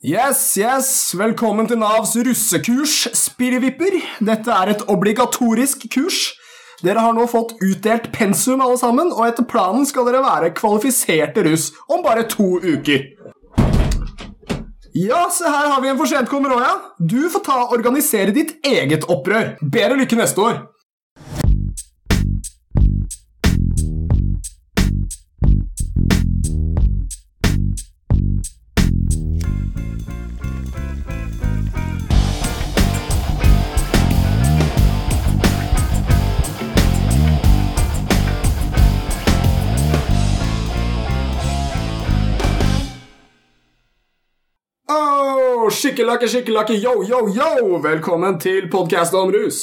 Yes, yes, velkommen til Navs russekurs, spirrevipper. Dette er et obligatorisk kurs. Dere har nå fått utdelt pensum alle sammen, og etter planen skal dere være kvalifiserte russ om bare to uker. Ja, se her har vi en for sentkommer òg, ja. Du får ta og organisere ditt eget opprør. Bedre lykke neste år. Skikkelakke, skikkelakke, yo, yo, yo! Velkommen til podkast om rus.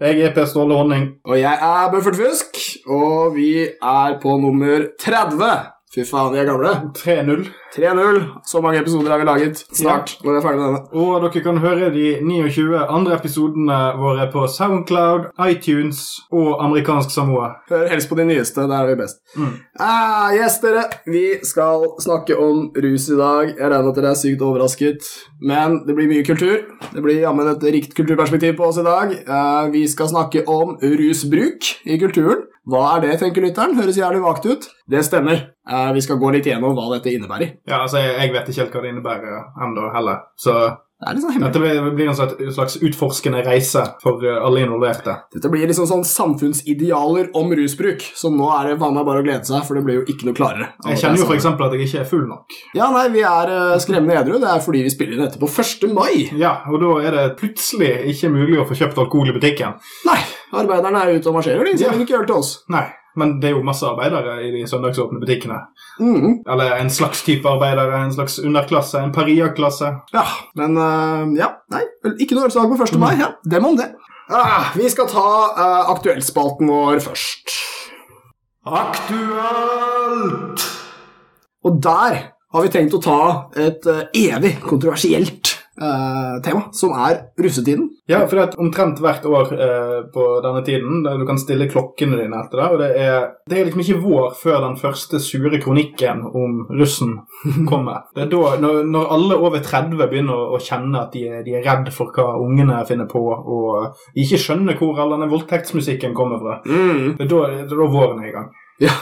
Jeg er Per Ståle Honning. Og jeg er Buffert Fusk, og vi er på nummer 30. Fy faen, vi er gamle. 3-0. 3-0. Så mange episoder har vi laget. Snart når vi er ferdig med denne. Og dere kan høre de 29 andre episodene våre på Soundcloud, iTunes og amerikansk Samoa. Hør helst på de nyeste. Der er vi best. Mm. Ah, yes, dere. Vi skal snakke om rus i dag. Jeg regner med at dere er sykt overrasket. Men det blir mye kultur. Det blir jammen et rikt kulturperspektiv på oss i dag. Uh, vi skal snakke om rusbruk i kulturen. Hva er det, tenker lytteren? Høres jævlig vagt ut. Det stemmer. Eh, vi skal gå litt gjennom hva dette innebærer. Ja, altså, jeg, jeg vet ikke helt hva det innebærer ennå heller. Så Det sånn dette blir en slags, utforskende reise for eh, alle involverte. Dette blir liksom sånn samfunnsidealer om rusbruk, så nå er det faen bare å glede seg, for det blir jo ikke noe klarere. Jeg kjenner jo f.eks. at jeg ikke er full nok. Ja, nei, vi er eh, skremmende edru. Det er fordi vi spiller inn dette på 1. mai. Ja, og da er det plutselig ikke mulig å få kjøpt alkohol i butikken. Nei, arbeiderne er ute og marsjerer, de Ja. selger ikke øl til oss. Nei, men det er jo masse arbeidere i de søndagsåpne butikkene. Mm. Eller en slags type arbeidere, en slags underklasse, en paria-klasse. Ja, men uh, ja, nei, ikke noe ølslag på 1. mai. Ja, dem om det. Ah, vi skal ta uh, aktuellspalten vår først. Aktuelt! Og der har vi tenkt å ta et uh, evig kontroversielt eh, tema, som er russetiden. Ja, for det er omtrent hvert år eh, på denne tiden der du kan stille klokkene dine etter det. Og det er, det er liksom ikke vår før den første sure kronikken om russen kommer. Det er da, når, når alle over 30 begynner å, å kjenne at de er, de er redd for hva ungene finner på, og ikke skjønner hvor all denne voldtektsmusikken kommer fra. Mm. Det er da, det er da våren er i gang. Ja,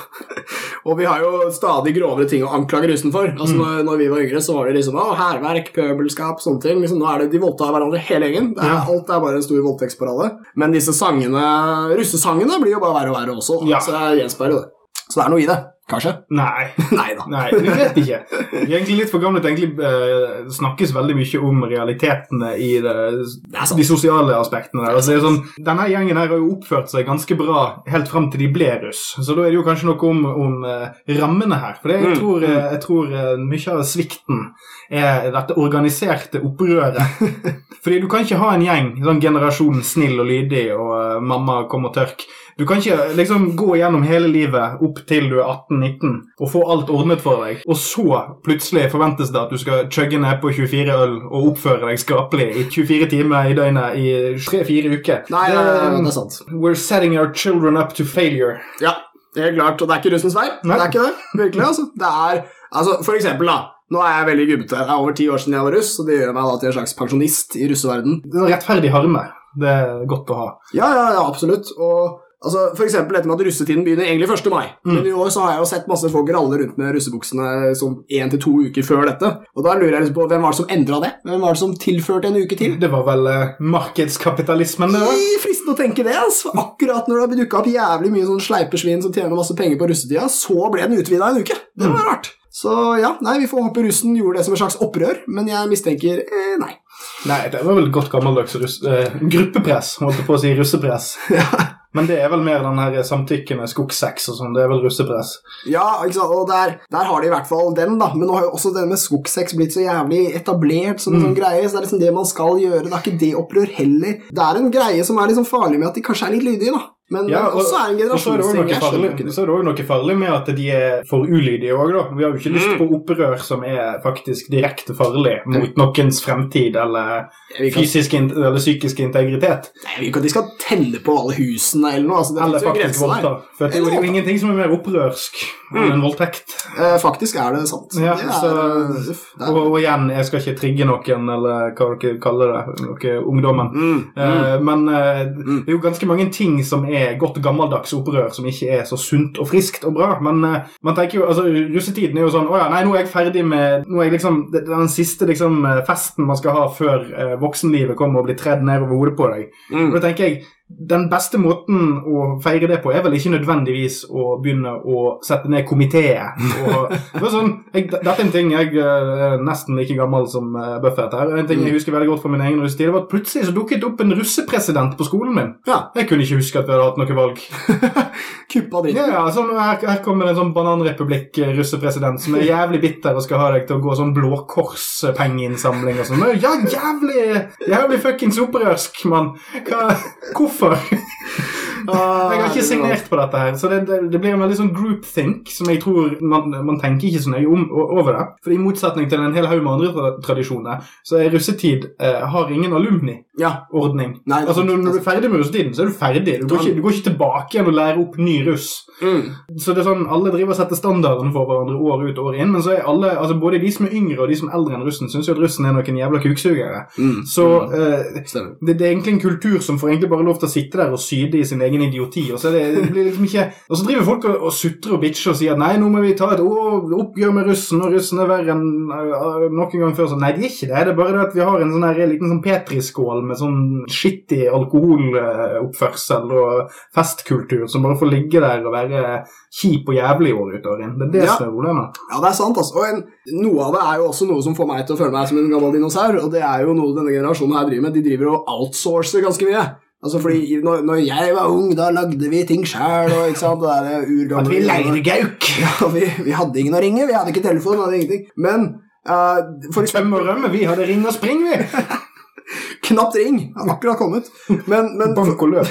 og vi har jo stadig grovere ting å anklage russen for. Altså, Mm. når, når vi var yngre, så var det liksom hærverk, pøbelskap, sånne ting. Liksom, nå er det De voldtar hverandre hele gjengen. Det er, Ja. Alt er bare en stor voldtektsparade. Men disse sangene, russesangene blir jo bare verre og verre også. Ja. Så jeg gjenspeiler det. Så det er noe i det. Kanskje? Nei. Nei da. Nei, vi vet ikke. Vi er egentlig litt for gamle til egentlig uh, snakkes veldig mye om realitetene i det, Det de sosiale aspektene. der. Altså, det sånn, denne gjengen her har jo oppført seg ganske bra helt fram til de ble russ. Så da er det jo kanskje noe om, om uh, rammene her. For det, jeg Mm, tror, eh, jeg tror mye av svikten er dette organiserte opprøret. Fordi du kan ikke ha en gjeng, sånn generasjon snill og lydig og mamma kom og tørk. Du kan ikke liksom gå gjennom hele livet opp til du er 18-19 og få alt ordnet for deg, og så plutselig forventes det at du skal chugge ned på 24 øl og oppføre deg skapelig i 24 timer i døgnet i 3-4 uker. Nei, Det- det er sant. We're setting our children up to failure. Ja, helt klart. Og det er ikke russens vei. Nei. Det er ikke det. Virkelig, altså. Det er, altså. For eksempel, da. Nå er jeg veldig gubbete. Det er over ti år siden jeg var russ, og det gjør meg da til en slags pensjonist i russeverden. Det er en rettferdig harme. Det er godt å ha. Ja, ja, ja, absolutt. Og altså, for eksempel dette med at russetiden begynner egentlig 1. mai. Mm. Men i år så har jeg jo sett masse folk ralle rundt med russebuksene sånn én til to uker før dette. Og da lurer jeg liksom på hvem var det som endra det? Hvem var det som tilførte en uke til? Det var vel uh, markedskapitalismen, det er Fristende å tenke det. altså. Akkurat når det har dukka opp jævlig mye sånn sleipesvin som tjener masse penger på russetida, så ble den utvida en uke. Det var rart. Så ja, nei, vi får håpe russen gjorde det som et slags opprør, men jeg mistenker eh, nei. Nei, det var vel godt gammeldags russ, eh, gruppepress, holdt jeg på å si russepress. Men det er vel mer den her med skogsex og sånn. Det er vel russepress. Ja, ikke sant, og der, der har de i hvert fall den, da. Men nå har jo også denne med skogsex blitt så jævlig etablert som en Mm. sånn greie, så det er liksom det man skal gjøre. Det er ikke det opprør heller. Det er en greie som er liksom farlig med at de kanskje er litt lydige, da. Men Ja, og, også er en er generasjonsting. så er det også noe farlig med at de er for ulydige òg, da. Vi har jo ikke lyst Mm. på opprør som er faktisk direkte farlig mot noens fremtid eller fysisk in- eller psykisk integritet. Nei, vi kan, de skal telle på alle husene eller noe. Altså, det Eller faktisk voldta. For det er jo ingenting som er mer opprørsk enn en voldtekt. Eh, faktisk er det sant. Ja, det er, så- eh, uff, det er, Og, og igjen, jeg skal ikke trigge noen, eller hva dere kaller det, noe ungdommen. mm, mm. Eh, men eh, Mm. det er jo ganske mange ting som er godt gammeldags opprør, som ikke er så sunt og friskt og bra. Men eh, man tenker jo, altså, russetiden er jo sånn Å ja, nei, nå er jeg ferdig med Nå er jeg liksom Den siste liksom eh, festen man skal ha før eh, voksenlivet kommer og blir tredd ned over hodet på deg. Mm. Og da tenker jeg den beste måten å feire det på er vel ikke nødvendigvis å begynne å sette ned komiteet. Det sånn, jeg, dette er en ting jeg eh, er nesten like gammel som eh, Buffett her. En ting jeg husker veldig godt fra min egen russetid, var at plutselig så dukket det opp en russepresident på skolen min. Ja. Jeg kunne ikke huske at vi hadde hatt noe valg. Kuppa Ja, ja, sånn, her, her kommer en sånn bananrepublikk-russepresident som er jævlig bitter og skal ha deg til å gå sånn Blå Kors-pengeinnsamling og sånn. Ja, jævlig, jævlig fuckings opprørsk, mann. Hvorfor? Ah, Jeg har ikke signert på dette her, så det, det, det blir en veldig sånn groupthink som jeg tror man, man tenker ikke så nøye om, over det. For i motsetning til en hel haug med andre tradisjoner, så er russetid eh, har ingen alumni-ordning. Ja. Altså når, når du er ferdig med russetiden, så er du ferdig. Du går, ikke, du går ikke tilbake igjen og lærer opp ny russ. Mm. Så det er sånn, Alle driver og setter standarden for hverandre år ut og år inn, men så er alle, altså både de som er yngre og de som er eldre enn russen, syns jo at russen er noen jævla kuksugere. Mm. Så Mm. eh, det, det er egentlig en kultur som får egentlig bare lov til å sitte der og syde i sin egen idioti. Og så, det, det blir liksom ikke, og så driver folk og, og sutrer og bitcher og sier at nei, nå må vi ta et å, oppgjør med russen, og russen er verre enn uh, noen gang før. Så, nei, de er ikke det. Det er bare det at vi har en sånn her, liten sånn petriskål med sånn skittig alkoholoppførsel og festkultur som bare får ligge der og være kjip og jævlig år ut og inn. Det er det Ja. som er problemet. Ja, det er sant. altså. Og en, Noe av det er jo også noe som får meg til å føle meg som en gammel dinosaur. Og det er jo noe denne generasjonen her driver med. De driver og outsourcer ganske mye. Altså fordi når, når jeg var ung, da lagde vi ting sjæl. At vi sant, det er urgamle gauk! Ja, vi, vi hadde ingen å ringe, vi hadde ikke telefon, hadde ingenting. Men uh, for Tøm og rømme, vi hadde ring og spring, vi! knapt ring har akkurat kommet. Men, men Bank og løp.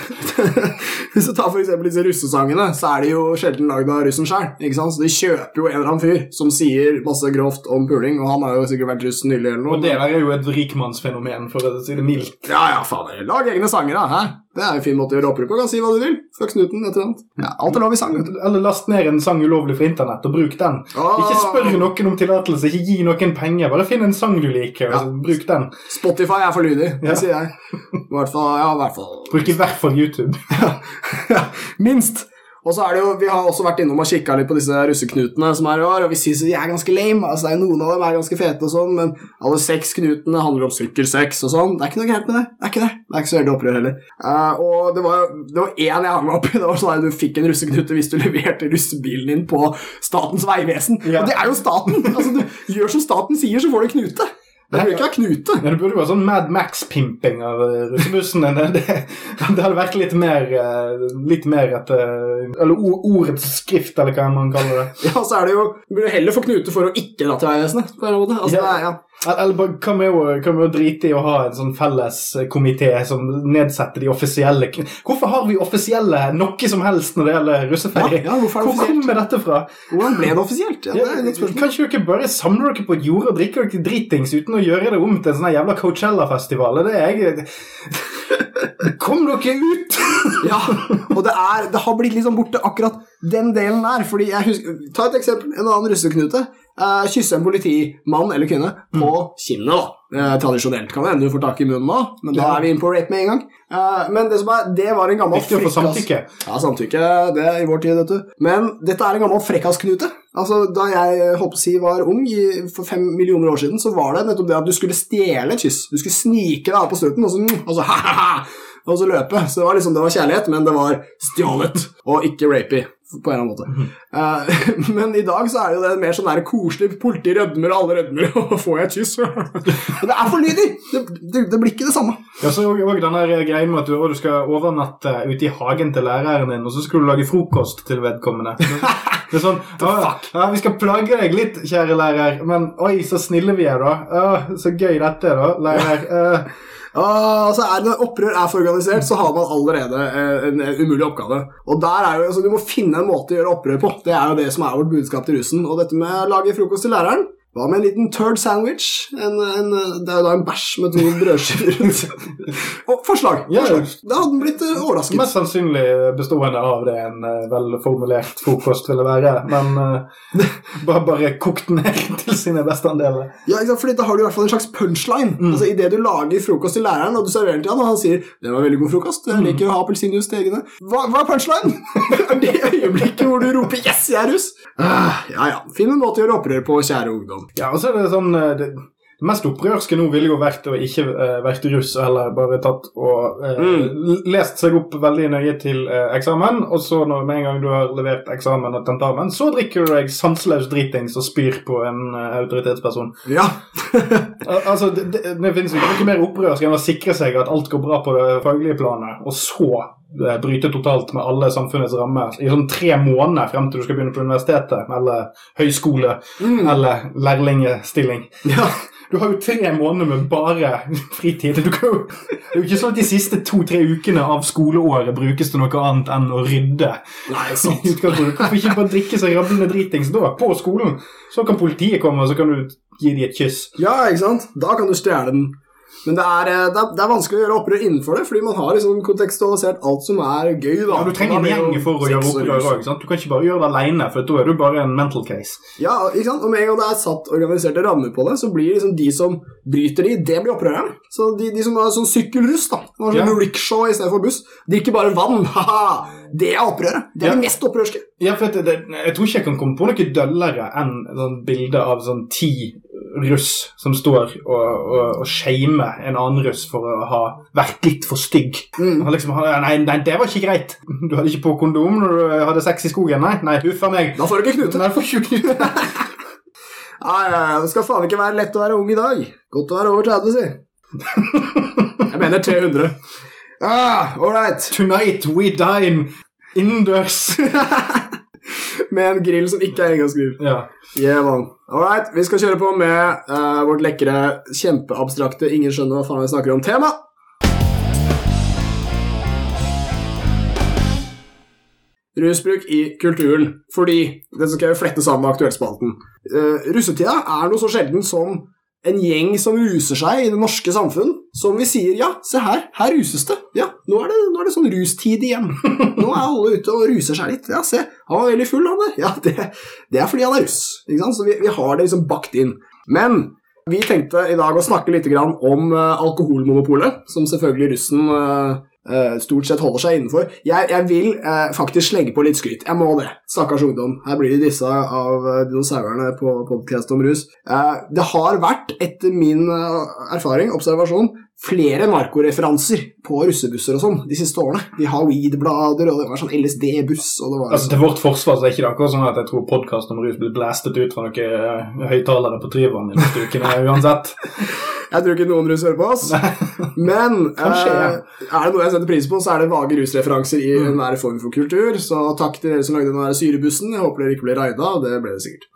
hvis du tar for eksempel disse russesangene, så er de jo sjelden lagd av russen sjøl. Så de kjøper jo en eller annen fyr som sier masse grovt om puling, og han har jo sikkert vært russ nylig eller noe. Og det der er jo et rikmannsfenomen, for å si det mildt. Ja, ja, faen. Lag egne sanger, da. Hæ? Det er jo en fin måte å gjøre opprør på. Kan si hva du vil. Fuck snuten, et eller annet. Ja, alt er lov i sang. Eller last ned en sang ulovlig fra internett og bruk den. Åh. Ikke spør noen om tillatelse, ikke gi noen penger. Bare finn en sang du liker, og Ja. bruk den. Spotify er for lydig, det sier jeg. I hvert fall, ja, i hvert fall. Bruk i hvert fall YouTube. ja, minst. Og så er det jo, Vi har også vært innom og kikka litt på disse russeknutene som er i år, og vi syns de er ganske lame. altså det er Noen av dem er ganske fete, og sånn, men alle seks knutene handler om sykkelsex og sånn. Det er ikke noe gærent med det. Det er ikke det. Det er ikke så veldig opprør heller. Uh, og det var, det var én jeg hang meg opp i. Det var sånn at Du fikk en russeknute hvis du leverte russebilen din på Statens vegvesen. Ja. Og det er jo staten! altså Du gjør som staten sier, så får du knute. Det burde ikke ha knute. Ja, det burde være sånn Mad Max-pimping av eh, russebussene. Det, det, det hadde vært litt mer eh, Litt mer et eh, Eller ordets skrift, eller hva man kaller det. Ja, så er det jo Du burde heller få knute for å ikke dra til Vegvesenet. Altså, Ja. det er, ja. Eller bare, Hva med å hva med drite i å ha en sånn felles eh, komité som nedsetter de offisielle Hvorfor har vi offisielle noe som helst når det gjelder russefeiring? Ja, ja, Hvor kommer dette fra? Hvordan ble det offisielt? Ja, det er et godt spørsmål. Kan ikke dere bare samle dere på et jorde og drikke dere dritings uten å gjøre det om til en sånn jævla Coachella-festival? Det er jeg Kom dere ut! Ja, og det, er, det har blitt liksom borte akkurat den delen der. Fordi jeg husker, Ta et eksempel. En annen russeknute. Eh, kysse en politimann eller kvinne på kinnet. da. Eh, tradisjonelt kan det hende du får tak i munnen nå, men da Ja. er vi inne på rape med en gang. Eh, men det er, det var en gammel Viktig få samtykke. Ja, samtykke. Det er i vår tid, vet du. Men dette er en gammel frekkasknute. Altså, Da jeg håper å si var ung, i, for fem millioner år siden, så var det nettopp det at du skulle stjele et kyss. Du skulle snike deg av på snuten, og så, mm, og så ha-ha-ha, og så løpe. Så det var liksom, det var kjærlighet, men det var stjålet, og ikke rapey. På en eller annen måte. Uh, men i dag så er det jo det mer sånn der koselig politi rødmer, og alle rødmer, og får jeg et kyss? Det er for lydig! Det, det, det blir ikke det samme. Ja, så er og den greien med at du, du skal overnatte ute i hagen til læreren din, og så skal du lage frokost til vedkommende. Det er sånn «Å, ja, Vi skal plage deg litt, kjære lærer, men oi, så snille vi er, da. Å, så gøy dette er, da, lærer. Eh, Ah, altså er det, opprør er for organisert, så har man allerede eh, en, umulig oppgave. Og der er jo, altså, Du må finne en måte å gjøre opprør på. Det er jo det som er vårt budskap til russen. Og dette med å lage frokost til læreren Hva med en liten turd sandwich? En, en, det er jo da en bæsj med to brødskiver rundt. Og forslag! Ja. forslag. Da hadde den blitt eh, overrasket. Mest sannsynlig bestående av det en eh, velformulert frokost ville være. Men uh, bare, bare kokt ned til sine beste andeler. Ja, ikke sant? Fordi Da har du i hvert fall en slags punchline. Mm. Altså Idet du lager frokost til læreren, og du serverer den til han, og han sier 'Det var veldig god frokost. Mm. Jeg liker å ha appelsinjuice til eggene'. Hva, hva er punchline? er det øyeblikket hvor du roper 'Yes, jeg er russ'? Ah, ja, ja. Finn en måte å gjøre opprør på, kjære ungdom. Ja, og så er det sånn eh, det, det mest opprørske nå ville jo vært å ikke uh, vært russ, eller bare tatt og uh, Mm. lest seg opp veldig nøye til uh, eksamen, og så når med en gang du har levert eksamen og tentamen, så drikker du deg sanseløs dritings og spyr på en autoritetsperson. Ja. Al altså, det, det, det finnes jo ikke mer opprørsk enn å sikre seg at alt går bra på det faglige planet, og så bryte totalt med alle samfunnets rammer i sånn tre måneder frem til du skal begynne på universitetet, eller høyskole, Mm. eller lærlingestilling. ja. Du har jo tre måneder med bare fritid. Du kan jo, det er jo ikke sånn at de siste to-tre ukene av skoleåret brukes til noe annet enn å rydde. Nei, sant. Hvorfor ikke bare drikke seg rablende dritings da, på skolen? Så kan politiet komme, og så kan du gi dem et kyss. Ja, ikke sant? Da kan du stjele den. Men det er, eh, det, er, det er vanskelig å gjøre opprør innenfor det, fordi man har liksom kontekstualisert alt som er gøy. da. Ja, du trenger en gjeng for å gjøre opprør òg. Du kan ikke bare gjøre det alene, for da er du bare en mental case. Ja, ikke sant? Og med en gang det er satt organiserte rammer på det, så blir liksom de som bryter de, det blir opprørerne. Så de, de som har sånn sykkelruss, da, som har sånn Ja. rickshaw i stedet for buss, drikker bare vann. Haha! Det er opprøret. Det er Ja. det mest opprørske. Ja, for det, det, Jeg tror ikke jeg kan komme på noe døllere enn sånn bilde av sånn ti russ som står og, og, og shamer en annen russ for å ha vært litt for stygg. Mm. Han liksom, nei, nei, det var ikke greit. Du hadde ikke på kondom når du hadde sex i skogen? Nei, nei, huff a meg. Da får du ikke knute. Nei, får tjukt. ikke ja, ja, det skal faen ikke være lett å være ung i dag. Godt å være over 30, si. Jeg mener 300. Ah, all right. Tonight we dine innendørs. Med en grill som ikke er engangsgrill. ja. Yeah, man. All vi skal kjøre på med uh, vårt lekre, kjempeabstrakte, ingen skjønner hva faen vi snakker om, tema. Rusbruk i kulturen. Fordi det skal jeg flette sammen med aktuellspalten. Uh, russetida er noe så sjelden som en gjeng som ruser seg i det norske samfunn, som vi sier ja, se her, her ruses det. Ja, nå er det, nå er det sånn rustid igjen. Nå er alle ute og ruser seg litt. Ja, se, han var veldig full, han der. Ja, det, det er fordi han er russ. Så vi, vi har det liksom bakt inn. Men vi tenkte i dag å snakke litt om eh, alkoholmonopolet, som selvfølgelig russen eh, stort sett holder seg innenfor. Jeg, jeg vil uh, faktisk slenge på litt skryt. Jeg må det. Stakkars ungdom. Her blir de dissa av uh, dinosaurene på podkast om rus. Det har vært, etter min erfaring, observasjon, flere narkoreferanser på russebusser og sånn de siste årene. De har weed-blader, og det var sånn LSD-buss, og det var Altså Til vårt forsvar så er ikke det akkurat sånn at jeg tror podkasten om rus blir blastet ut fra noen høyttalere på Tryvann i neste uke uansett. Jeg tror ikke noen rus hører på oss. Men Kanskje, ja. eh, er det noe jeg setter pris på, så er det vage rusreferanser i Mm. enhver form for kultur. Så takk til dere som lagde den der syrebussen. Jeg håper dere ikke ble raida. Det ble det sikkert.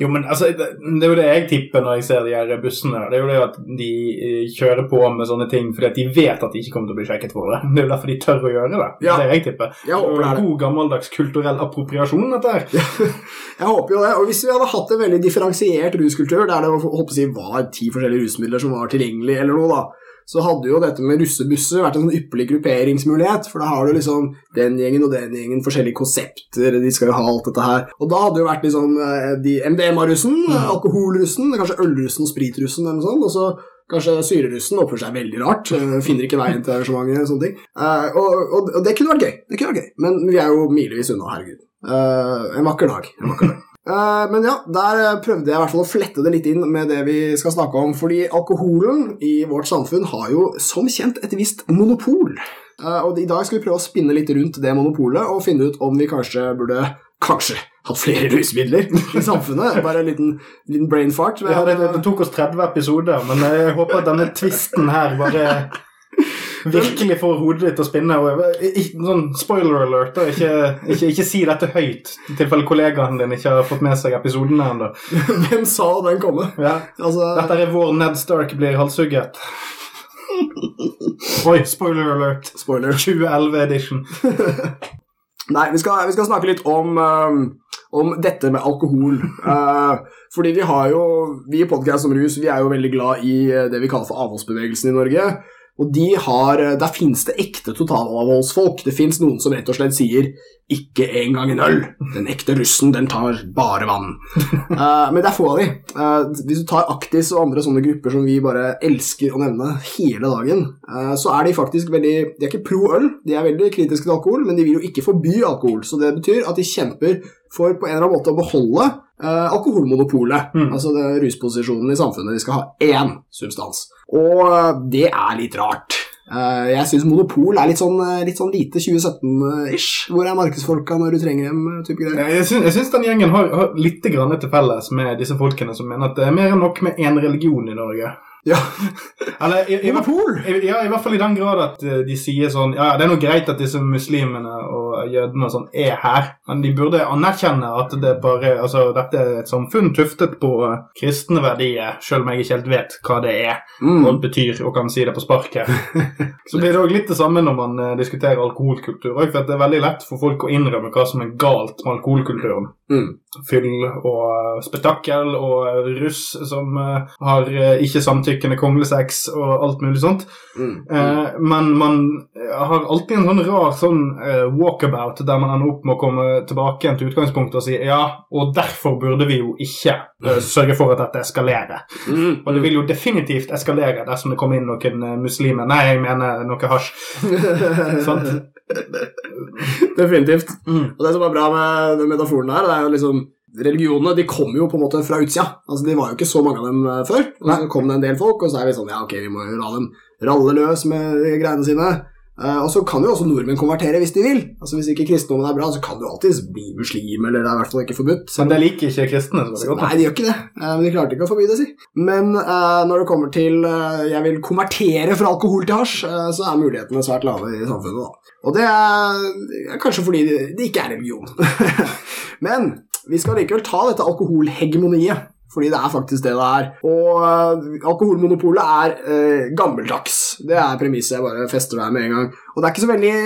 Jo, men altså, det, det er jo det jeg tipper når jeg ser de her bussene. Det er jo det at de eh, kjører på med sånne ting fordi at de vet at de ikke kommer til å bli sjekket for det. Det er jo derfor de tør å gjøre det. Ja. Det er jeg tipper. Jeg håper det er. God gammeldags kulturell appropriasjon, dette her. Jeg håper jo det. Og hvis vi hadde hatt en veldig differensiert ruskultur, der det å, å si, var ti forskjellige rusmidler som var tilgjengelig, eller noe, da, så hadde jo dette med russebusser vært en sånn ypperlig grupperingsmulighet. For da har du liksom den gjengen og den gjengen, forskjellige konsepter, de skal jo ha alt dette her. Og da hadde jo vært liksom eh, de MDMA-russen, alkoholrussen, kanskje ølrussen og spritrussen eller noe sånt. og så Kanskje syrerussen oppfører seg veldig rart, eh, finner ikke veien til arrangementet. og sånne ting. Eh, og, og, og det kunne vært gøy, det kunne vært gøy. men vi er jo milevis unna, herregud. En vakker dag. En vakker dag. Eh, men ja, der eh, prøvde jeg i hvert fall å flette det litt inn med det vi skal snakke om. Fordi alkoholen i vårt samfunn har jo som kjent et visst monopol. Eh, og i dag skal vi prøve å spinne litt rundt det monopolet og finne ut om vi kanskje burde Kanskje hatt flere rusmidler i samfunnet. Bare en liten, liten brain fart. Ja, det, det tok oss 30 episoder, men jeg håper at denne tvisten her bare virkelig får hodet ditt til å spinne. Og, sånn spoiler alert, da. Ikke, ikke, ikke si dette høyt, i tilfelle kollegaen din ikke har fått med seg episodene ennå. Hvem sa den komme? Ja. Altså, Dette er vår Ned Stark blir halshugget. Oi, spoiler alert. spoiler. 2011 edition. Nei, vi skal, vi skal snakke litt om, um, om dette med alkohol. Uh, fordi vi har jo Vi i Podcast om rus vi er jo veldig glad i uh, det vi kaller for avholdsbevegelsen i Norge. Og de har, uh, Der finnes det ekte totalavholdsfolk. Det fins noen som rett og slett sier 'ikke engang en øl'. Den ekte russen, den tar bare vann. Uh, men det er få av de. Uh, hvis du tar Aktis og andre sånne grupper som vi bare elsker å nevne hele dagen, uh, så er de faktisk veldig De er ikke pro øl, de er veldig kritiske til alkohol, men de vil jo ikke forby alkohol. Så det betyr at de kjemper for på en eller annen måte å beholde uh, alkoholmonopolet. Mm. Altså rusposisjonen i samfunnet. De skal ha én substans. Og uh, det er litt rart. Uh, jeg syns monopol er litt sånn, litt sånn lite 2017-ish. Hvor er markedsfolka når du trenger dem? type greier. Jeg syns den gjengen har, har litt til felles med disse folkene som mener at det er mer enn nok med én religion i Norge. Ja, Eller i, i, i, ja, i hvert fall i den grad at eh, de sier sånn Ja, det er nå greit at disse muslimene og jødene og sånn er her, men de burde anerkjenne at det bare Altså, dette er et samfunn tuftet på eh, kristne verdier, selv om jeg ikke helt vet hva det er Mm. og betyr, og kan si det på sparket. Så blir det òg litt det samme når man eh, diskuterer alkoholkultur. For det er veldig lett for folk å innrømme hva som er galt med alkoholkulturen. Mm. Fyll og eh, spetakkel og eh, russ som uh, har ikke samtykkende konglesex og alt mulig sånt. Mm. Uh, men man har alltid en sånn rar sånn uh, walkabout der man ender opp med å komme tilbake igjen til utgangspunktet og si ja, og derfor burde vi jo ikke eh, sørge for at dette eskalerer. Mm. Og det vil jo definitivt eskalere dersom det kommer inn noen muslimer. Nei, jeg mener noe hasj. Sant? Definitivt. Mm. Og det som er bra med den metaforen her, det er jo liksom Religionene de kommer jo på en måte fra utsida. Altså, det var jo ikke så mange av dem eh, før. Og så kom det en del folk, og så er vi sånn Ja, ok, vi må jo la dem ralle løs med de greiene sine. Eh, og så kan jo også nordmenn konvertere hvis de vil. Altså Hvis ikke kristendommen er bra, så kan du alltids bli muslim, eller det er i hvert fall ikke forbudt. Men det liker ikke kristne. så godt. Nei, de gjør ikke det. Eh, Men de klarte ikke å forby det, si. Men eh, når det kommer til jeg vil konvertere fra alkohol til hasj, så er mulighetene svært lave i samfunnet. da. Og det er, er kanskje fordi det, det ikke er religion. Men vi skal likevel ta dette alkoholhegemoniet. Fordi det er faktisk det det er. Og eh, alkoholmonopolet er uh, gammeldags. Det er premisset jeg bare fester der med en gang. Og det er ikke så veldig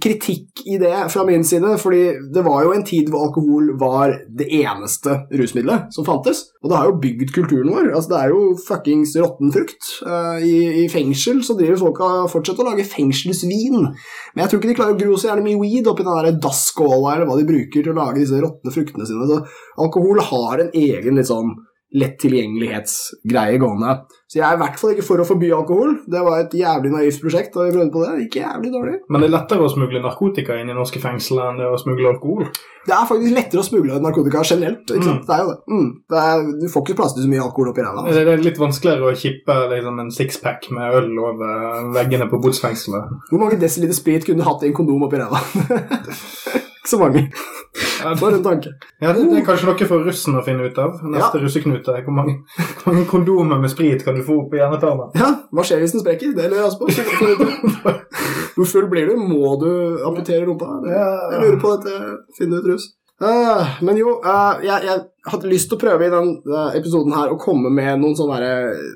kritikk i det fra min side, fordi det var jo en tid hvor alkohol var det eneste rusmiddelet som fantes. Og det har jo bygd kulturen vår. Altså, det er jo fuckings råtten frukt. Eh, i, I fengsel så driver folk og fortsetter å lage fengselsvin. Men jeg tror ikke de klarer å gro så gjerne mye weed oppi den der dasskåla eller hva de bruker til å lage disse råtne fruktene sine. Så alkohol har en egen litt sånn lett tilgjengelighetsgreie gående. Så jeg er i hvert fall ikke for å forby alkohol. Det var et jævlig naivt prosjekt, og vi prøvde på det. Det gikk jævlig dårlig. Men det er lettere å smugle narkotika inn i norske fengsler enn det å smugle alkohol. Det er faktisk lettere å smugle narkotika generelt. ikke sant? Mm. Det er jo det. Mm. det er, du får ikke plass til så mye alkohol oppi ræva. Det er litt vanskeligere å kippe liksom, en sixpack med øl over veggene på botsfengselet. Hvor mange desiliter sprit kunne du hatt i en kondom oppi ræva? så mange. Ja, Bare en tanke. Ja, det, det er kanskje noe for russen å finne ut av. Neste russeknute. Hvor mange, hvor mange kondomer med sprit kan du få opp i hjernetarmen? Ja, Hva skjer hvis den sprekker? Det lurer jeg også på. Hvor full blir du? Må du amputere rumpa? Jeg lurer på dette. Finne ut rus. Ah, men jo, uh, jeg, jeg hadde lyst til å prøve i denne episoden her å komme med noen sånne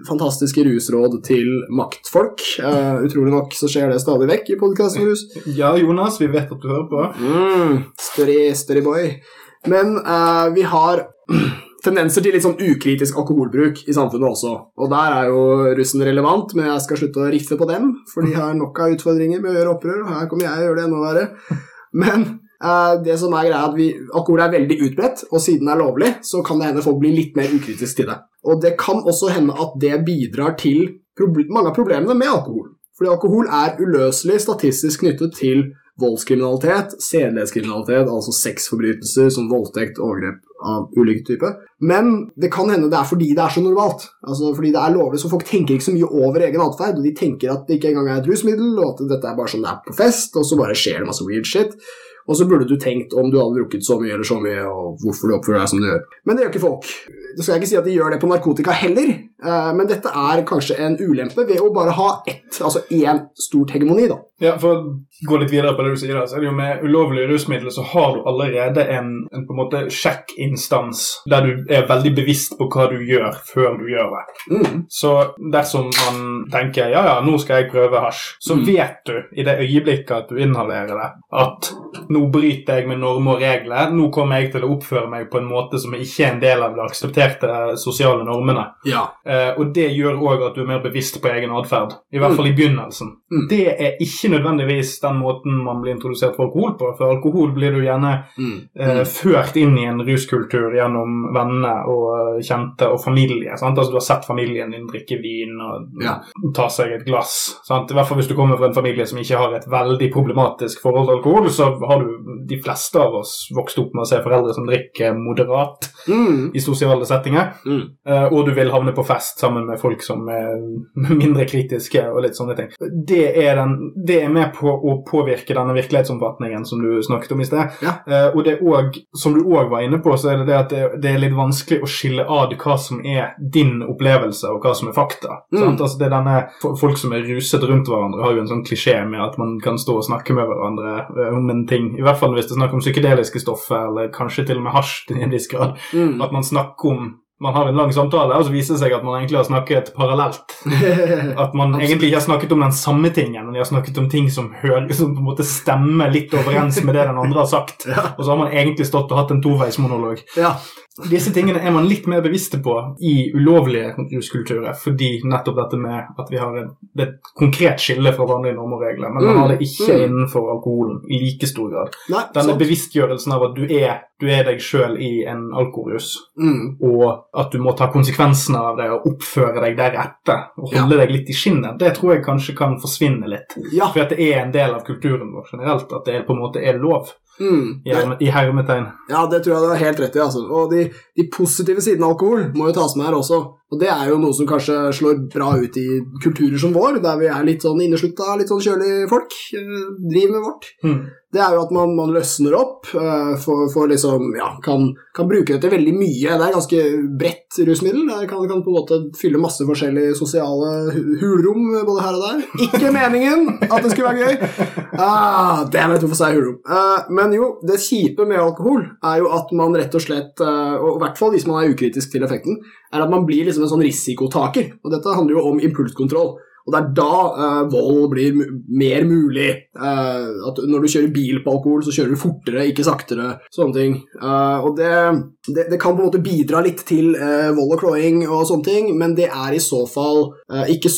fantastiske rusråd til maktfolk. Eh, utrolig nok så skjer det stadig vekk i podkasten Rus. Ja, Jonas, vi vet at du hører på. Mm, story, story boy. Men eh, vi har tendenser til litt sånn ukritisk alkoholbruk i samfunnet også. Og der er jo russen relevant, men jeg skal slutte å riffe på dem, for de har nok av utfordringer med å gjøre opprør, og her kommer jeg og gjør det enda verre. Men eh, det som er greia er at vi, alkohol er veldig utbredt, og siden det er lovlig, så kan det hende folk blir litt mer ukritiske til det. Og det kan også hende at det bidrar til mange av problemene med alkohol. Fordi alkohol er uløselig statistisk knyttet til voldskriminalitet, sedelighetskriminalitet, altså sexforbrytelser som voldtekt, overgrep av ulike typer. Men det kan hende det er fordi det er så normalt. Altså fordi det er lovlig, så folk tenker ikke så mye over egen atferd. Og de tenker at det ikke engang er et rusmiddel, og at dette er bare sånn det er på fest, og så bare skjer det masse weird shit. Og så burde du tenkt om du hadde drukket så mye eller så mye, og hvorfor du oppfører deg som du gjør. Men det gjør ikke folk. Det skal jeg ikke si at de gjør det på narkotika heller, eh, men dette er kanskje en ulempe ved å bare ha ett, altså én stort hegemoni, da. Ja, For å gå litt videre på det du sier, så er det jo med ulovlige rusmidler så har du allerede en, en på en måte sjekkinstans der du er veldig bevisst på hva du gjør før du gjør det. Mm. Så dersom man tenker ja, ja, nå skal jeg prøve hasj, så Mm. vet du i det øyeblikket at du inhalerer det, at nå bryter jeg med normer og regler, nå kommer jeg til å oppføre meg på en måte som ikke er en del av det aksepterte sosiale normene. Ja. Eh, og det gjør òg at du er mer bevisst på egen atferd, i hvert fall i begynnelsen. Mm. Det er ikke nødvendigvis den måten man blir introdusert for alkohol på, for alkohol blir du gjerne Mm. eh, ført inn i en ruskultur gjennom venner og eh, kjente og familie. Sant? Altså Du har sett familien din drikke vin og Ja. ta seg et glass. Sant? I hvert fall hvis du kommer fra en familie som ikke har et veldig problematisk forhold til alkohol, så har du de fleste av oss vokst opp med å se foreldre som drikker moderat Mm. i sosiale settinger. Mm. Eh, og du vil havne på fest sammen med folk som er mindre kritiske og litt sånne ting. Det er, den, det er med på å påvirke denne virkelighetsomfatningen som du snakket om i sted. Ja. Eh, og det er også, som du òg var inne på, så er det det at det, det er litt vanskelig å skille ad hva som er din opplevelse, og hva som er fakta. Mm. Sant? Altså det er denne, Folk som er ruset rundt hverandre, har jo en sånn klisjé med at man kan stå og snakke med hverandre eh, om en ting. I hvert fall hvis det er snakk om psykedeliske stoffer, eller kanskje til og med hasj til en viss grad Mm. at man snakker om man har en lang samtale, og så viser det seg at man egentlig har snakket parallelt. At man egentlig ikke har snakket om den samme tingen, men de har snakket om ting som, hører, som på en måte stemmer litt overens med det den andre har sagt. Ja. Og så har man egentlig stått og hatt en toveismonolog. ja. Disse tingene er man litt mer bevisste på i ulovlige ruskulturer, fordi nettopp dette med at vi har en, et konkret skille fra vanlige normer og regler, men man Mm. har det ikke Mm. innenfor alkoholen i like stor grad. Nei, Denne sant. bevisstgjørelsen av at du er, du er deg sjøl i en alkoholrus, Mm. og at du må ta konsekvensene av det og oppføre deg deretter og holde deg litt i skinnet, det tror jeg kanskje kan forsvinne litt. Ja. For at det er en del av kulturen vår generelt, at det på en måte er lov, Mm. i hermetegn. Ja, det tror jeg du har helt rett i. altså. Og de, de positive sidene av alkohol må jo tas med her også. Og det er jo noe som kanskje slår bra ut i kulturer som vår, der vi er litt sånn inneslutta, litt sånn kjølige folk. eh, Driver med vårt. Mm. Det er jo at man, man løsner opp, eh, for, for liksom, ja, kan, kan bruke det til veldig mye. Det er ganske bredt rusmiddel. Det kan, kan på en måte fylle masse forskjellige sosiale hulrom både her og der. Ikke meningen at det skulle være gøy. Ah, damn it, hvorfor jeg hulrom? Uh, men jo, det kjipe med alkohol er jo at man rett og slett, uh, og i hvert fall hvis man er ukritisk til effekten, er at man blir liksom en sånn risikotaker. Og dette handler jo om impulskontroll. Og det er da uh, vold blir mer mulig. Uh, at når du kjører bil på alkohol, så kjører du fortere, ikke saktere. Sånne ting. Uh, og det, det, det kan på en måte bidra litt til vold og klåing og sånne ting, men det er i så fall ikke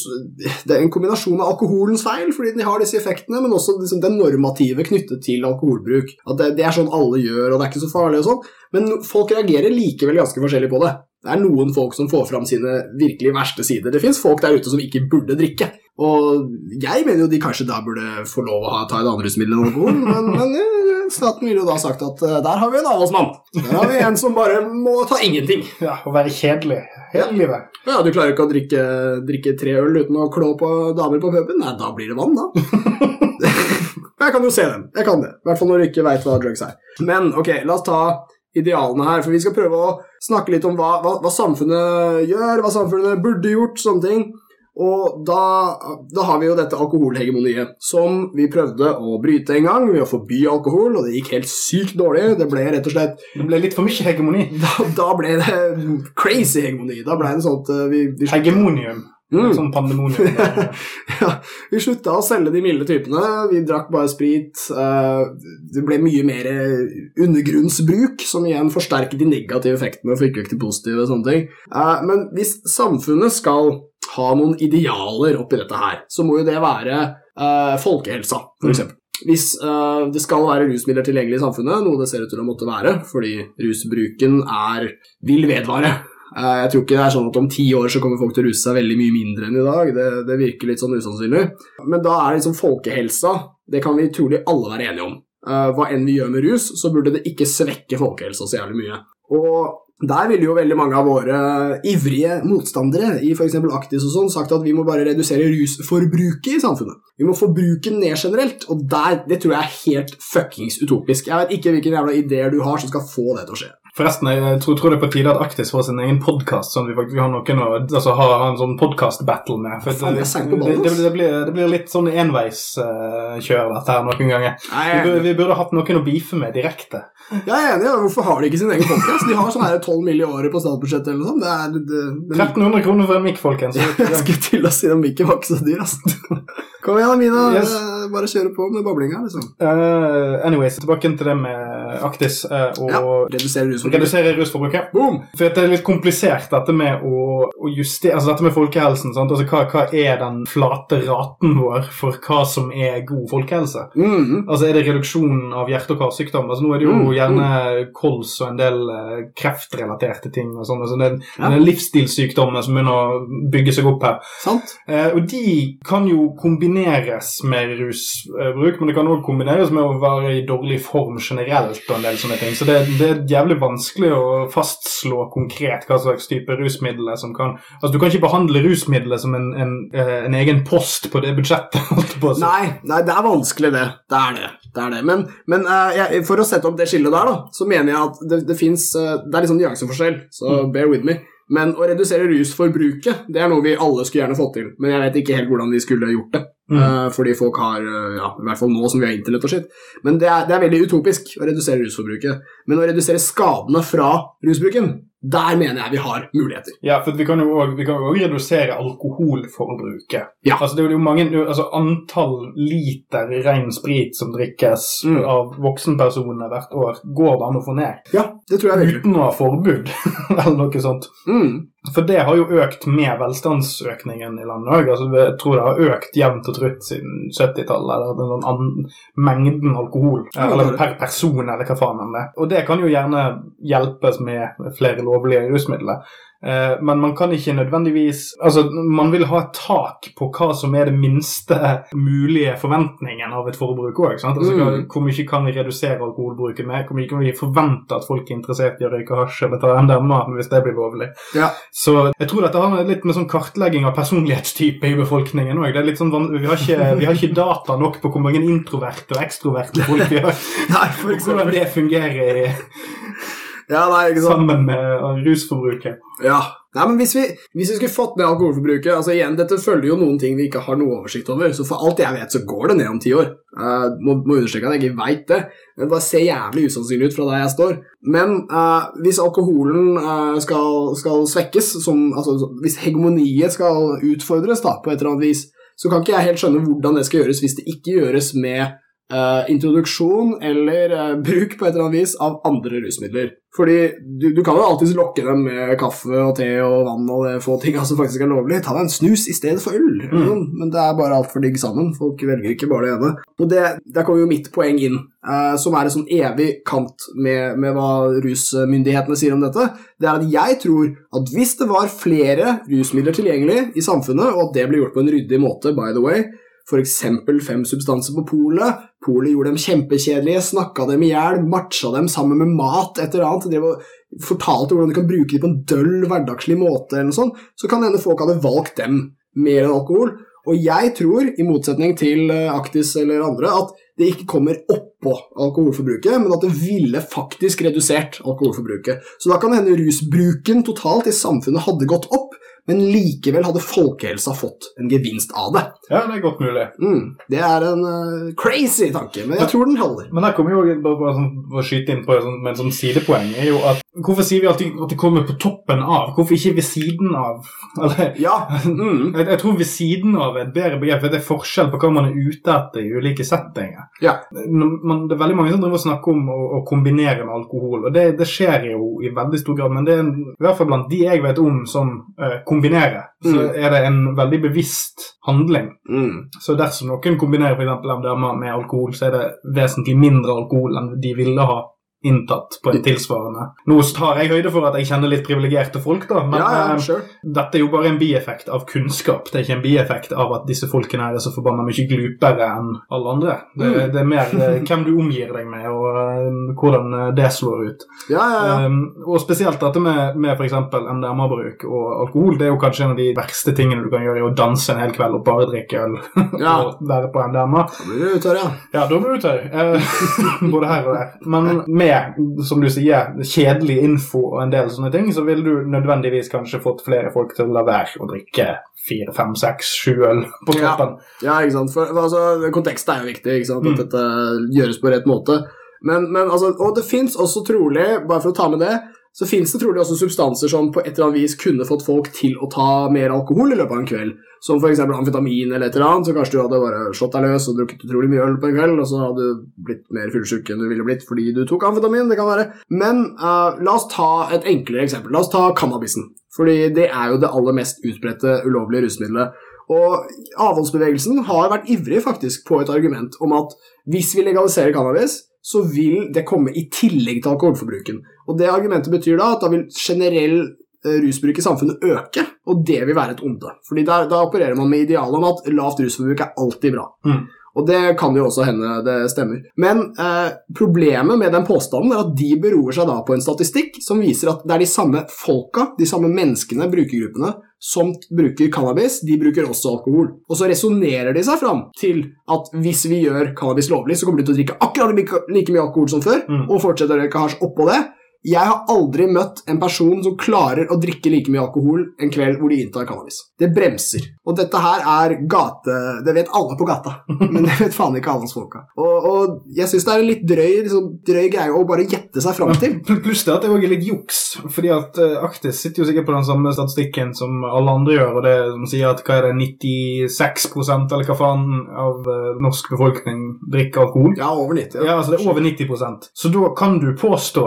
Det er en kombinasjon av alkoholens feil, fordi de har disse effektene, men også liksom, det normative knyttet til alkoholbruk. At det, det er sånn alle gjør, og det er ikke så farlig og sånn. Men folk reagerer likevel ganske forskjellig på det. Det er noen folk som får fram sine virkelig verste sider. Det fins folk der ute som ikke burde drikke. Og jeg mener jo de kanskje da burde få lov å ha, ta et annet rusmiddel enn alkohol, men, men staten ville jo da sagt at eh, der har vi en avholdsmann. Der har vi en som bare må ta ingenting. Ja, Og være kjedelig hele livet. Ja, Du klarer ikke å drikke, drikke tre øl uten å klå på damer på puben? Nei, da blir det vann, da. jeg kan jo se den. Jeg kan det. I hvert fall når du ikke veit hva drugs er. Men ok, la oss ta idealene her, for vi skal prøve å snakke litt om hva, hva, hva samfunnet gjør, hva samfunnet burde gjort, sånne ting. Og da, da har vi jo dette alkoholhegemoniet, som vi prøvde å bryte en gang ved å forby alkohol, og det gikk helt sykt dårlig. Det ble rett og slett Det ble litt for mye hegemoni. Da, da ble det crazy hegemoni. Da ble det sånn at eh, vi, vi Hegemonium. Mm. Sånn pandemonium. ja, vi slutta å selge de milde typene. Vi drakk bare sprit. eh, Det ble mye mer undergrunnsbruk, som igjen forsterket de negative effektene og fikk vekk de positive. og sånne ting. Eh, Men hvis samfunnet skal ha noen idealer oppi dette her, så må jo det være eh, folkehelsa, f.eks. Hvis uh, det skal være rusmidler tilgjengelig i samfunnet, noe det ser ut til å måtte være, fordi rusbruken er, vil vedvare. Eh, Jeg tror ikke det er sånn at om ti år så kommer folk til å ruse seg veldig mye mindre enn i dag. Det, det virker litt sånn usannsynlig. Men da er liksom folkehelsa Det kan vi trolig alle være enige om. Eh, Hva enn vi gjør med rus, så burde det ikke svekke folkehelsa så jævlig mye. Og der ville jo veldig mange av våre ivrige motstandere i f.eks. Aktis og sånn sagt at vi må bare redusere rusforbruket i samfunnet. Vi må få bruken ned generelt, og der, det tror jeg er helt fuckings utopisk. Jeg vet ikke hvilke jævla ideer du har som skal få det til å skje. Forresten, jeg tror, tror det er på tide at Aktis får sin egen podkast, sånn at vi faktisk har noen å altså, ha, en sånn podkast-battle med. For på det, det, det, blir, det blir litt sånn enveiskjør, dette her, noen ganger. Vi burde, vi burde hatt noen å beefe med direkte. jeg er enig. Hvorfor har de ikke sin egen podkast? De har sånn her 12 mill. i året på statsbudsjettet eller noe sånt. Det er, det, det, 1300 kroner for en mikk, folkens. Jeg skulle til å si den mikken var ikke så dyr, altså. Kom igjen, Mina. Yes. Eh, Bare kjøre på med bablinga, liksom. Uh, anyways, tilbake til det med Aktis uh, og Ja. Redusere rusforbruket. Redusere rusforbruket. Boom! For det er litt komplisert, dette med å, å justere Altså dette med folkehelsen. Sant? Altså, hva, hva er den flate raten vår for hva som er god folkehelse? Mm. Altså Er det reduksjon av hjerte- og karsykdom? Altså Nå er det jo Mm, gjerne kols og en del eh, kreftrelaterte ting. og sånn, altså Det er Ja. er livsstilssykdommer som begynner å bygge seg opp her. Sant? Eh, og de kan jo kombineres med rusbruk, men det kan òg kombineres med å være i dårlig form generelt. og en del sånne ting. Så det, det er jævlig vanskelig å fastslå konkret hva slags type rusmidler som kan Altså Du kan ikke behandle rusmidler som en, en, eh, en egen post på det budsjettet. på. Nei, nei, det er vanskelig, det. Det er det. det, er det. Men, men uh, jeg, for å sette opp det skillet der, da, så mener jeg at det, det fins Det er sånn nyanseforskjell, så bear with me. Men å redusere rusforbruket det er noe vi alle skulle gjerne fått til. Men jeg vet ikke helt hvordan vi skulle gjort det. Mm. Uh, fordi folk har eh, ja, I hvert fall nå som vi har internett og sitt. Men det er, det er veldig utopisk å redusere rusforbruket. Men å redusere skadene fra rusbruken, der mener jeg vi har muligheter. Ja, for vi kan jo også redusere alkoholforbruket. Ja. Altså Det er jo mange, altså Antall liter ren sprit som drikkes Mm. av voksenpersoner hvert år, går det an å få ned. Ja, det tror jeg. Uten å ha forbud, eller noe sånt. Mm. For det har jo økt med velstandsøkningen i landet òg. Altså, jeg tror det har økt jevnt og trutt siden 70-tallet. Eller den sånn mengden alkohol. Ja, eller per person, eller hva faen enn det. Og det kan jo gjerne hjelpes med flere lovlige rusmidler. Eh, men man kan ikke nødvendigvis Altså, man vil ha et tak på hva som er det minste mulige forventningen av et forbruk òg. Altså, Mm. hva- hvor mye kan vi redusere alkoholbruken med? Hvor mye kan vi forvente at folk er interessert i å røyke hasj eller ta MDMA hvis det blir lovlig? Ja. Så jeg tror dette har litt med sånn kartlegging av personlighetstype i befolkningen òg. Sånn, vi, har ikke- vi har ikke data nok på hvor mange introverte og ekstroverte folk vi har. Nei, for eksempel... hvordan det fungerer i, Ja, nei, ikke sant. sammen med uh, rusforbruket. Ja. Nei, men hvis vi, hvis vi skulle fått ned alkoholforbruket altså igjen, Dette følger jo noen ting vi ikke har noe oversikt over, så for alt jeg vet, så går det ned om ti år. Uh, må, må understreke at jeg ikke veit det, men det bare ser jævlig usannsynlig ut fra der jeg står. Men uh, hvis alkoholen uh, skal, skal svekkes, som, altså, hvis hegemoniet skal utfordres da, på et eller annet vis, så kan ikke jeg helt skjønne hvordan det skal gjøres hvis det ikke gjøres med eh, introduksjon eller uh, bruk på et eller annet vis av andre rusmidler. Fordi du, du kan jo alltids lokke dem med kaffe og te og vann og det få tinga som faktisk er lovlig. Ta deg en snus i stedet for øl. Mm. Men det er bare altfor digg sammen. Folk velger ikke bare det ene. Og det, Der kommer jo mitt poeng inn, uh, som er en sånn evig kant med, med hva rusmyndighetene sier om dette. Det er at jeg tror at hvis det var flere rusmidler tilgjengelig i samfunnet, og at det ble gjort på en ryddig måte, by the way, f.eks. fem substanser på polet. Polet gjorde dem kjempekjedelige, snakka dem i hjel, matcha dem sammen med mat, et eller annet. Drev og fortalte hvordan du kan bruke dem på en døll, hverdagslig måte, eller noe sånt. Så kan det hende folk hadde valgt dem mer enn alkohol. Og jeg tror, i motsetning til Aktis eller andre, at det ikke kommer oppå alkoholforbruket, men at det ville faktisk redusert alkoholforbruket. Så da kan det hende rusbruken totalt i samfunnet hadde gått opp, men likevel hadde folkehelsa fått en gevinst av det. Ja, det er godt mulig. Mm, det er en uh, crazy tanke, men jeg tror den holder. Men her kommer jo bare, bare sånn, å skyte inn på sånn, med en sånn sidepoeng er jo at Hvorfor sier vi alltid at det kommer på toppen av? Hvorfor ikke ved siden av? Eller, Ja. Mm, jeg, jeg tror ved siden av er et bedre begrep, for det er forskjell på hva man er ute etter i ulike settinger. ja. Man, det er veldig mange som driver og snakker om å, å kombinere med alkohol, og det, det skjer jo i veldig stor grad, men det er en, i hvert fall blant de jeg vet om som uh, kombinerer, så Mm. er det en veldig bevisst handling. Mm, Så dersom noen kombinerer eksempel MDMA med alkohol, så er det vesentlig mindre alkohol enn de ville ha inntatt på en tilsvarende. Nå tar jeg høyde for at jeg kjenner litt privilegerte folk, da, men ja, ja, eh, sure. dette er jo bare en bieffekt av kunnskap. Det er ikke en bieffekt av at disse folkene er så forbanna mye glupere enn alle andre. Det, Mm. det er mer eh, hvem du omgir deg med, og eh, hvordan det slår ut. Ja, ja, ja. Um, og spesielt dette med, med f.eks. MDMA-bruk og alkohol. Det er jo kanskje en av de verste tingene du kan gjøre, er å danse en hel kveld og bare drikke øl og være på MDMA. Da blir du tørr, ja. Ja, da blir du tørr. Eh, både her og der. Men med med, som du sier, kjedelig info og en del sånne ting, så ville du nødvendigvis kanskje fått flere folk til å la være å drikke fire, fem, seks, sju øl på Ja. toppen. Ja, ikke sant? For, altså, kontekst er jo viktig, ikke sant? at Mm. dette gjøres på rett måte. Men, men altså, og det fins også trolig, bare for å ta med det, så fins det trolig også substanser som på et eller annet vis kunne fått folk til å ta mer alkohol i løpet av en kveld. Som f.eks. amfetamin eller et eller annet, så kanskje du hadde bare slått deg løs og drukket utrolig mye øl på en kveld, og så hadde du blitt mer fyllesyk enn du ville blitt fordi du tok amfetamin. det kan være. Men uh, la oss ta et enklere eksempel. La oss ta cannabisen. Fordi det er jo det aller mest utbredte ulovlige rusmiddelet. Og avholdsbevegelsen har vært ivrig faktisk på et argument om at hvis vi legaliserer cannabis, så vil det komme i tillegg til alkoholforbruken. Og det argumentet betyr da at da vil generell eh, rusbruk i samfunnet øke, og det vil være et onde. Fordi der, da opererer man med idealet om at lavt rusforbruk er alltid bra. Mm. Og det kan jo også hende det stemmer. Men eh, problemet med den påstanden er at de beror seg da på en statistikk som viser at det er de samme folka, de samme menneskene, brukergruppene, som bruker cannabis, de bruker også alkohol. Og så resonnerer de seg fram til at hvis vi gjør cannabis lovlig, så kommer de til å drikke akkurat like like mye alkohol som før, Mm. og fortsetter å røyke hasj oppå det. Jeg har aldri møtt en person som klarer å drikke like mye alkohol en kveld hvor de inntar cannabis. Det bremser. Og dette her er gate... Det vet alle på gata, men det vet faen ikke alle hos folka. Og, og jeg syns det er en litt drøy, liksom, drøy greie å bare gjette seg fram til. Ja, Pluss det at det òg er litt juks. fordi at uh, Aktis sitter jo sikkert på den samme statistikken som alle andre gjør, og det som sier at hva er det, 96% eller hva faen av eh, norsk befolkning drikker alkohol. Ja, over 90. Ja, altså det er over 90% Så da kan du påstå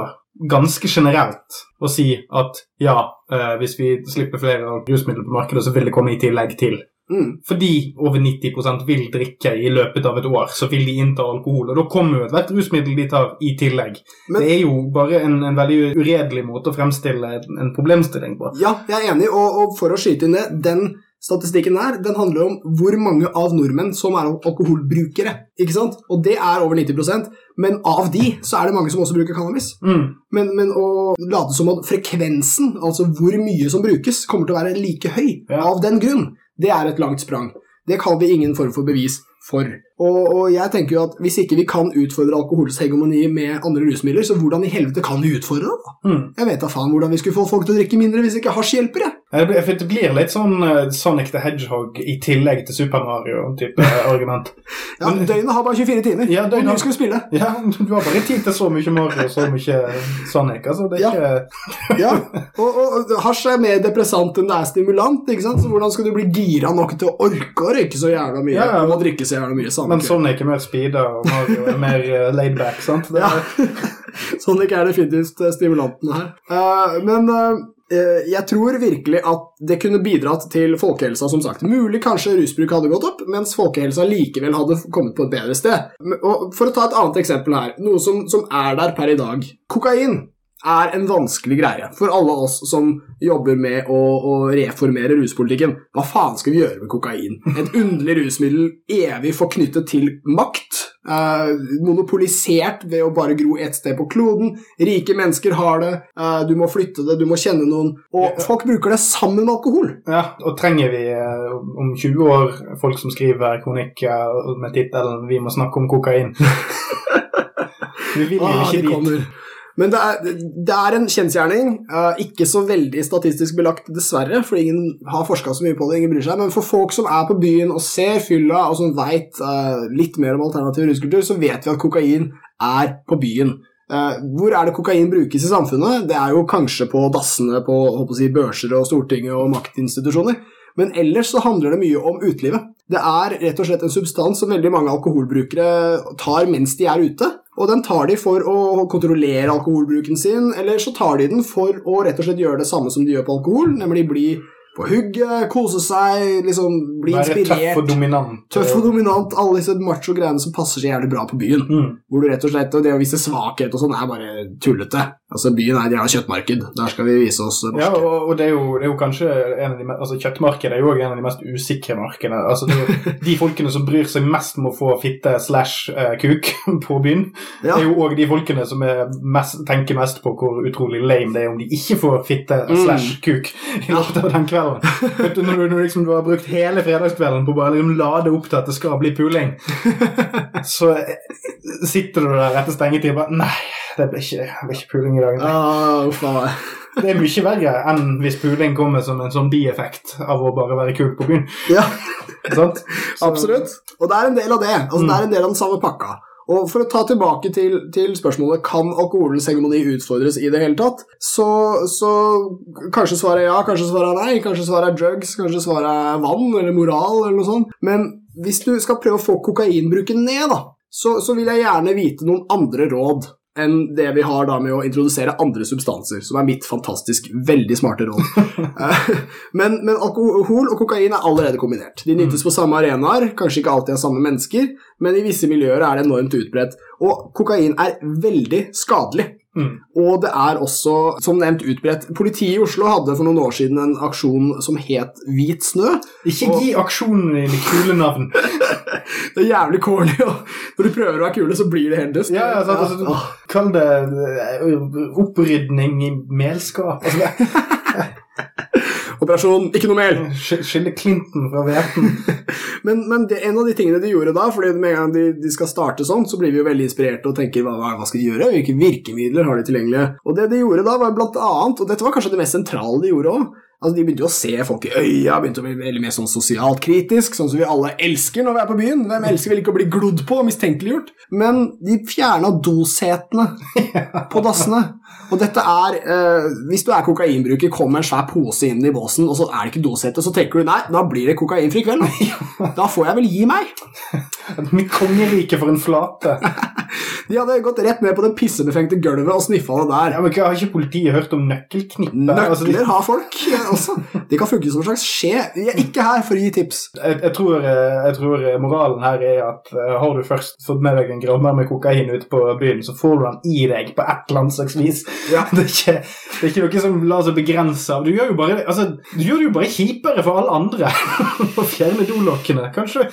ganske generelt å si at ja, eh, hvis vi slipper flere rusmidler på markedet, så vil det komme i tillegg til. Mm. Fordi over 90% vil drikke i løpet av et år, så vil de innta alkohol. Og da kommer jo ethvert rusmiddel de tar, i tillegg. Men- det er jo bare en, en veldig uredelig måte å fremstille en, en problemstilling på. Ja, jeg er enig, og, og for å skyte inn det, den statistikken der, den handler om hvor mange av nordmenn som er alkoholbrukere, ikke sant? Og det er over 90% men av de så er det mange som også bruker cannabis. Mm. Men, men å late som at frekvensen, altså hvor mye som brukes, kommer til å være like høy Ja. av den grunn, det er et langt sprang. Det kaller vi ingen form for bevis for. Og, og jeg tenker jo at hvis ikke vi kan utfordre alkoholens hegemoni med andre rusmidler, så hvordan i helvete kan vi utfordre det? Mm. Jeg vet da faen hvordan vi skulle få folk til å drikke mindre hvis ikke hasj hjelper, jeg. Det blir, litt sånn eh, Sonic the Hedgehog i tillegg til Super Mario-type argument. Ja, Men- døgnet har bare 24 timer. Ja, døgnet Hvor mye skal vi spille? Ja, du har bare tid til så mye Mario og så mye Sonic. Altså, det er Ja. ikke Ja, og, og hasj er mer depressant enn det er stimulant, ikke sant? Så hvordan skal du bli gira nok til å orke å røyke så jævla mye Ja, ja. og drikke så jævla mye samme Men sånn Sonic er mer speeda, og Mario er mer uh, laidback, sant? Det, Ja. Sonic er definitivt eh, stimulanten her. Uh, men uh, jeg tror virkelig at det kunne bidratt til folkehelsa, som sagt. Mulig kanskje rusbruk hadde gått opp, mens folkehelsa likevel hadde kommet på et bedre sted. Og for å ta et annet eksempel her, noe som, som er der per i dag. Kokain er en vanskelig greie for alle oss som jobber med å, å reformere ruspolitikken. Hva faen skal vi gjøre med kokain? Et underlig rusmiddel evig forknyttet til makt. eh, monopolisert ved å bare gro ett sted på kloden. Rike mennesker har det. eh, du må flytte det, du må kjenne noen. Og folk bruker det sammen med alkohol. ja, og trenger vi eh, om 20 år folk som skriver kronikk med tittelen 'Vi må snakke om kokain'? vi vil jo Ah, ikke dit. Men det er, det er en kjensgjerning. eh, ikke så veldig statistisk belagt, dessverre, for ingen har forska så mye på det. ingen bryr seg, Men for folk som er på byen og ser fylla, og som veit litt mer om alternativ ruskultur, så vet vi at kokain er på byen. Eh, hvor er det kokain brukes i samfunnet? Det er jo kanskje på dassene på si, børser og Stortinget og maktinstitusjoner. Men ellers så handler det mye om utelivet. Det er rett og slett en substans som veldig mange alkoholbrukere tar mens de er ute. Og den tar de for å kontrollere alkoholbruken sin, eller så tar de den for å rett og slett gjøre det samme som de gjør på alkohol, nemlig bli på hugget, kose seg, liksom bli Være inspirert. tøff og dominant. Tøff og dominant, alle disse macho-greiene som passer så jævlig bra på byen. Mm. Hvor du rett og slett, og Det å vise svakhet og sånn er bare tullete. Altså Byen er jævla kjøttmarked. Der skal vi vise oss norske. Ja, og, og det, er jo, det er jo kanskje en av de altså Kjøttmarkedet er jo en av de mest usikre markedene. Altså jo De folkene som bryr seg mest om å få fitte slash eh, kuk på byen, Ja. er jo òg de folkene som mest, tenker mest på hvor utrolig lame det er om de ikke får fitte Mm. slash kuk i løpet av den kvelden. Vet du, når du, når liksom, du har brukt hele fredagskvelden på å bare liksom lade opp til at det skal bli puling, så, sitter du der etter stengetid og bare Nei, det blir ikke, det ikke puling i dag. Ah. Det er mye verre enn hvis puling kommer som en sånn bieffekt av å bare være kul på byen. Ja, absolutt. Og det er en del av det. Altså, Mm. Det er en del av den samme pakka. Og For å ta tilbake til, til spørsmålet kan alkoholens hegemoni utfordres i det hele tatt, så, så kanskje svaret er ja, kanskje svaret er nei, kanskje svaret er drugs, kanskje svaret er vann eller moral eller noe sånt. Men hvis du skal prøve å få kokainbruken ned, da, så, så vil jeg gjerne vite noen andre råd enn det vi har da med å introdusere andre substanser, som er mitt fantastisk veldig smarte råd. Eh, men, men alkohol og kokain er allerede kombinert. De nyttes på samme arenaer, kanskje ikke alltid av samme mennesker, men i visse miljøer er det enormt utbredt. Og kokain er veldig skadelig. Mm. Og det er også, som nevnt, utbredt. Politiet i Oslo hadde for noen år siden en aksjon som het Hvit snø. Ikke gi aksjonen dine kule navn. Det er jævlig corny, og når du prøver å være kule, så blir det helt dust. Ja, ja, altså, ja. Kall det eh, opprydning i melskap. Altså, Operasjon ikke noe mel! Skille Clinton fra hveten. Men, men det, en av de tingene de gjorde da, fordi med en gang de, de skal starte sånn, så blir vi jo veldig inspirerte og tenker hva hva skal de gjøre, hvilke virkemidler har de tilgjengelige? Og det de gjorde da, var blant annet, og dette var kanskje det mest sentrale de gjorde òg, altså de begynte jo å se folk i øya, begynte å bli veldig mer sånn sosialt kritisk, sånn som vi alle elsker når vi er på byen. Hvem elsker vel ikke å bli glodd på og mistenkeliggjort? Men de fjerna dosetene på dassene. Og dette er eh, Hvis du er kokainbruker, kommer en svær pose inn i båsen, og så er det ikke dosete, så tenker du nei, da blir det kokainfri kveld. Da får jeg vel gi meg. Mitt kongerike for en flate. De hadde gått rett ned på det pissebefengte gulvet og sniffa det der. Ja, men Har ikke politiet hørt om nøkkelknippet? Altså, de- Nøkler har folk også. De kan funke som en slags skje. Vi er ikke her for å gi tips. jeg, jeg, tror, eh, jeg tror moralen her er at eh, har du først fått med deg en grabber med kokain ute på byen, så får du den i deg på et eller annet slags vis. Ja. Det, er ikke, det er ikke noe som lar seg begrense av. Du gjør jo bare, altså, du gjør det jo bare kjipere for alle andre å fjerne dolokkene. Kanskje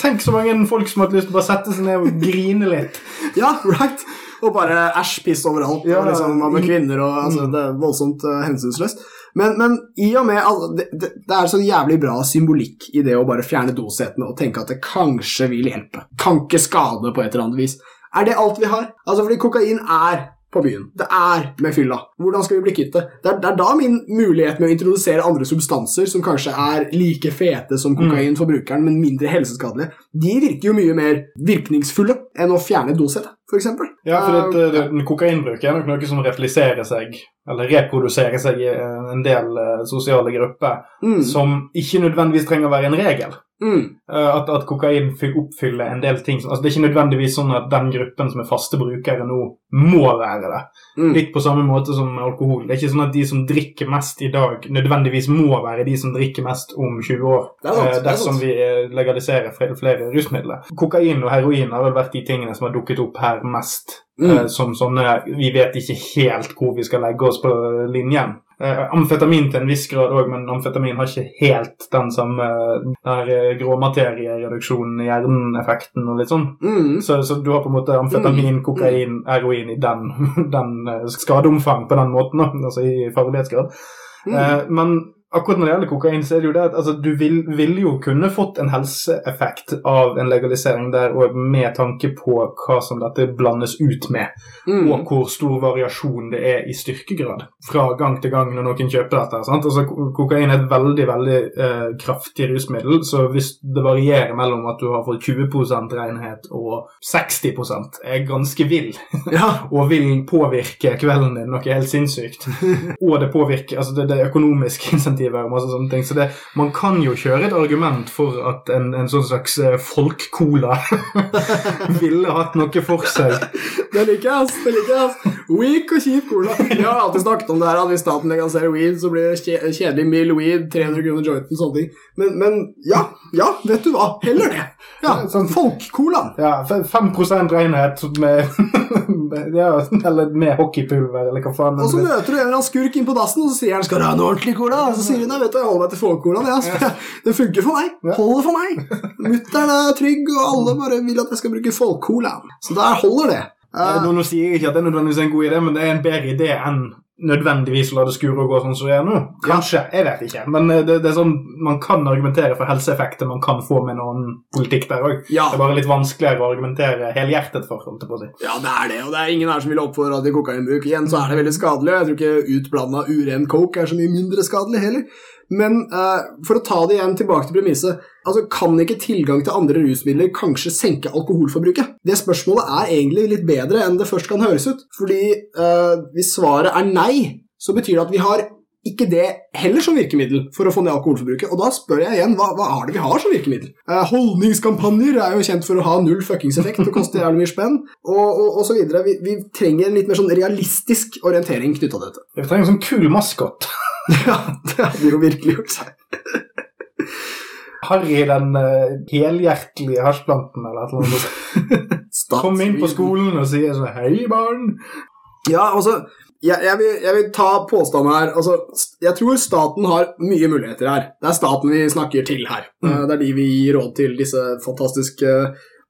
Tenk så mange folk som har lyst til å bare sette seg ned og grine litt. Ja, right. Og bare æsj, piss overalt. Ja, liksom, med kvinner og altså. Det er voldsomt uh, hensynsløst. Men, men i og med altså, det, det, er så jævlig bra symbolikk i det å bare fjerne dosetene og tenke at det kanskje vil hjelpe. Kan ikke skade på et eller annet vis. Er det alt vi har? Altså, fordi kokain er på byen. Det er med fylla. Hvordan skal vi bli kvitt det? Er, det er da min mulighet med å introdusere andre substanser som kanskje er like fete som kokain for brukeren, men mindre helseskadelige, de virker jo mye mer virkningsfulle enn å fjerne dosettet, f.eks. Ja, for det, det, det, kokainbruk er nok noe som repliserer seg, eller reproduserer seg i eh, en del eh, sosiale grupper, Mm. som ikke nødvendigvis trenger å være en regel. Mm. Eh, at, at kokain oppfyller en del ting. Altså, det er ikke nødvendigvis sånn at den gruppen som er faste brukere nå, må være det. Mm. Litt på samme måte som alkohol. Det er ikke sånn at de som drikker mest i dag, nødvendigvis må være de som drikker mest om 20 år. Det sant, eh, er dersom vi eh, legaliserer flere, flere rusmidler. Kokain og heroin har vel vært de tingene som har dukket opp her mest. Mm. eh, som sånne Vi vet ikke helt hvor vi skal legge oss på linjen. Eh, amfetamin til en viss grad òg, men amfetamin har ikke helt den samme der her, eh, gråmateriereduksjonen i hjernen-effekten og litt sånn. Mm. Så, så du har på en måte amfetamin, kokain, heroin i den, den eh, skadeomfang på den måten, altså i farlighetsgrad. Mm. Eh, men akkurat når det gjelder kokain, så er det jo det at altså, du vil, vil jo kunne fått en helseeffekt av en legalisering der, og med tanke på hva som dette blandes ut med, Mm. og hvor stor variasjon det er i styrkegrad fra gang til gang når noen kjøper dette. Sant? Altså, kokain er et veldig veldig eh, kraftig rusmiddel, så hvis det varierer mellom at du har fått 20% renhet og 60% er ganske vill, Ja. og vil påvirke kvelden din noe helt sinnssykt. Og det påvirker altså det, det økonomiske økonomiske insentiver og masse sånne ting. Så det, man kan jo kjøre et argument for at en, en sånn slags eh, folk-cola ville hatt noe for seg. Det liker jeg, ass. Det liker jeg, ass. Weak og kjip cola. Vi har alltid snakket om det her at hvis staten legaliserer weed, så blir det kje- kjedelig mild weed, 300 kroner jointen, sånne ting. Men, men ja, ja, vet du hva? Heller det. Ja, Sånn- Folk-colaen. Ja, fe- 5 renhet med ja, Eller med hockeypulver, eller hva faen. Og så møter du en eller annen skurk inn på dassen, og så sier han 'skal du ha en ordentlig cola?' Og så sier 'nei, vet du, jeg holder meg til folk-colaen'. Ja. Det funker for meg. Holder for meg. Mutter'n er trygg, og alle bare vil at jeg skal bruke folk-colaen. Så der holder det. Nå, nå sier jeg ikke at det er nødvendigvis en god idé, men det er en bedre idé enn nødvendigvis la det skure og gå sånn som det er nå. Kanskje, jeg vet ikke. Men eh, det, det er sånn, man kan argumentere for helseeffekter man kan få med noen politikk der òg. Ja. Det er bare litt vanskeligere å argumentere helhjertet for. holdt på å si. Ja, det er det, og det er ingen her som vil oppfordre til kokainbruk. Igjen så er det veldig skadelig, og jeg tror ikke utblanda uren coke er så mye mindre skadelig heller. Men uh, for å ta det igjen tilbake til premisset, altså kan ikke tilgang til andre rusmidler kanskje senke alkoholforbruket? Det spørsmålet er egentlig litt bedre enn det først kan høres ut. Fordi eh, hvis svaret er nei, så betyr det at vi har ikke det heller som virkemiddel for å få ned alkoholforbruket. Og da spør jeg igjen, hva, hva er det vi har som virkemiddel? Eh, holdningskampanjer er jo kjent for å ha null fuckings effekt og koste jævlig mye spenn, og, og, og så videre. Vi, vi trenger en litt mer sånn realistisk orientering knytta til dette. Vi trenger en sånn kul maskot. Ja, det hadde jo virkelig gjort seg. Harry den uh, helhjertelige hasjplanten eller et eller annet. Kom inn på skolen og sier sånn Hei, barn. Ja, altså, jeg, jeg, vil, jeg vil ta påstanden her. Altså, jeg tror staten har mye muligheter her. Det er staten vi snakker til her. Mm. Eh, Det er de vi gir råd til, disse fantastiske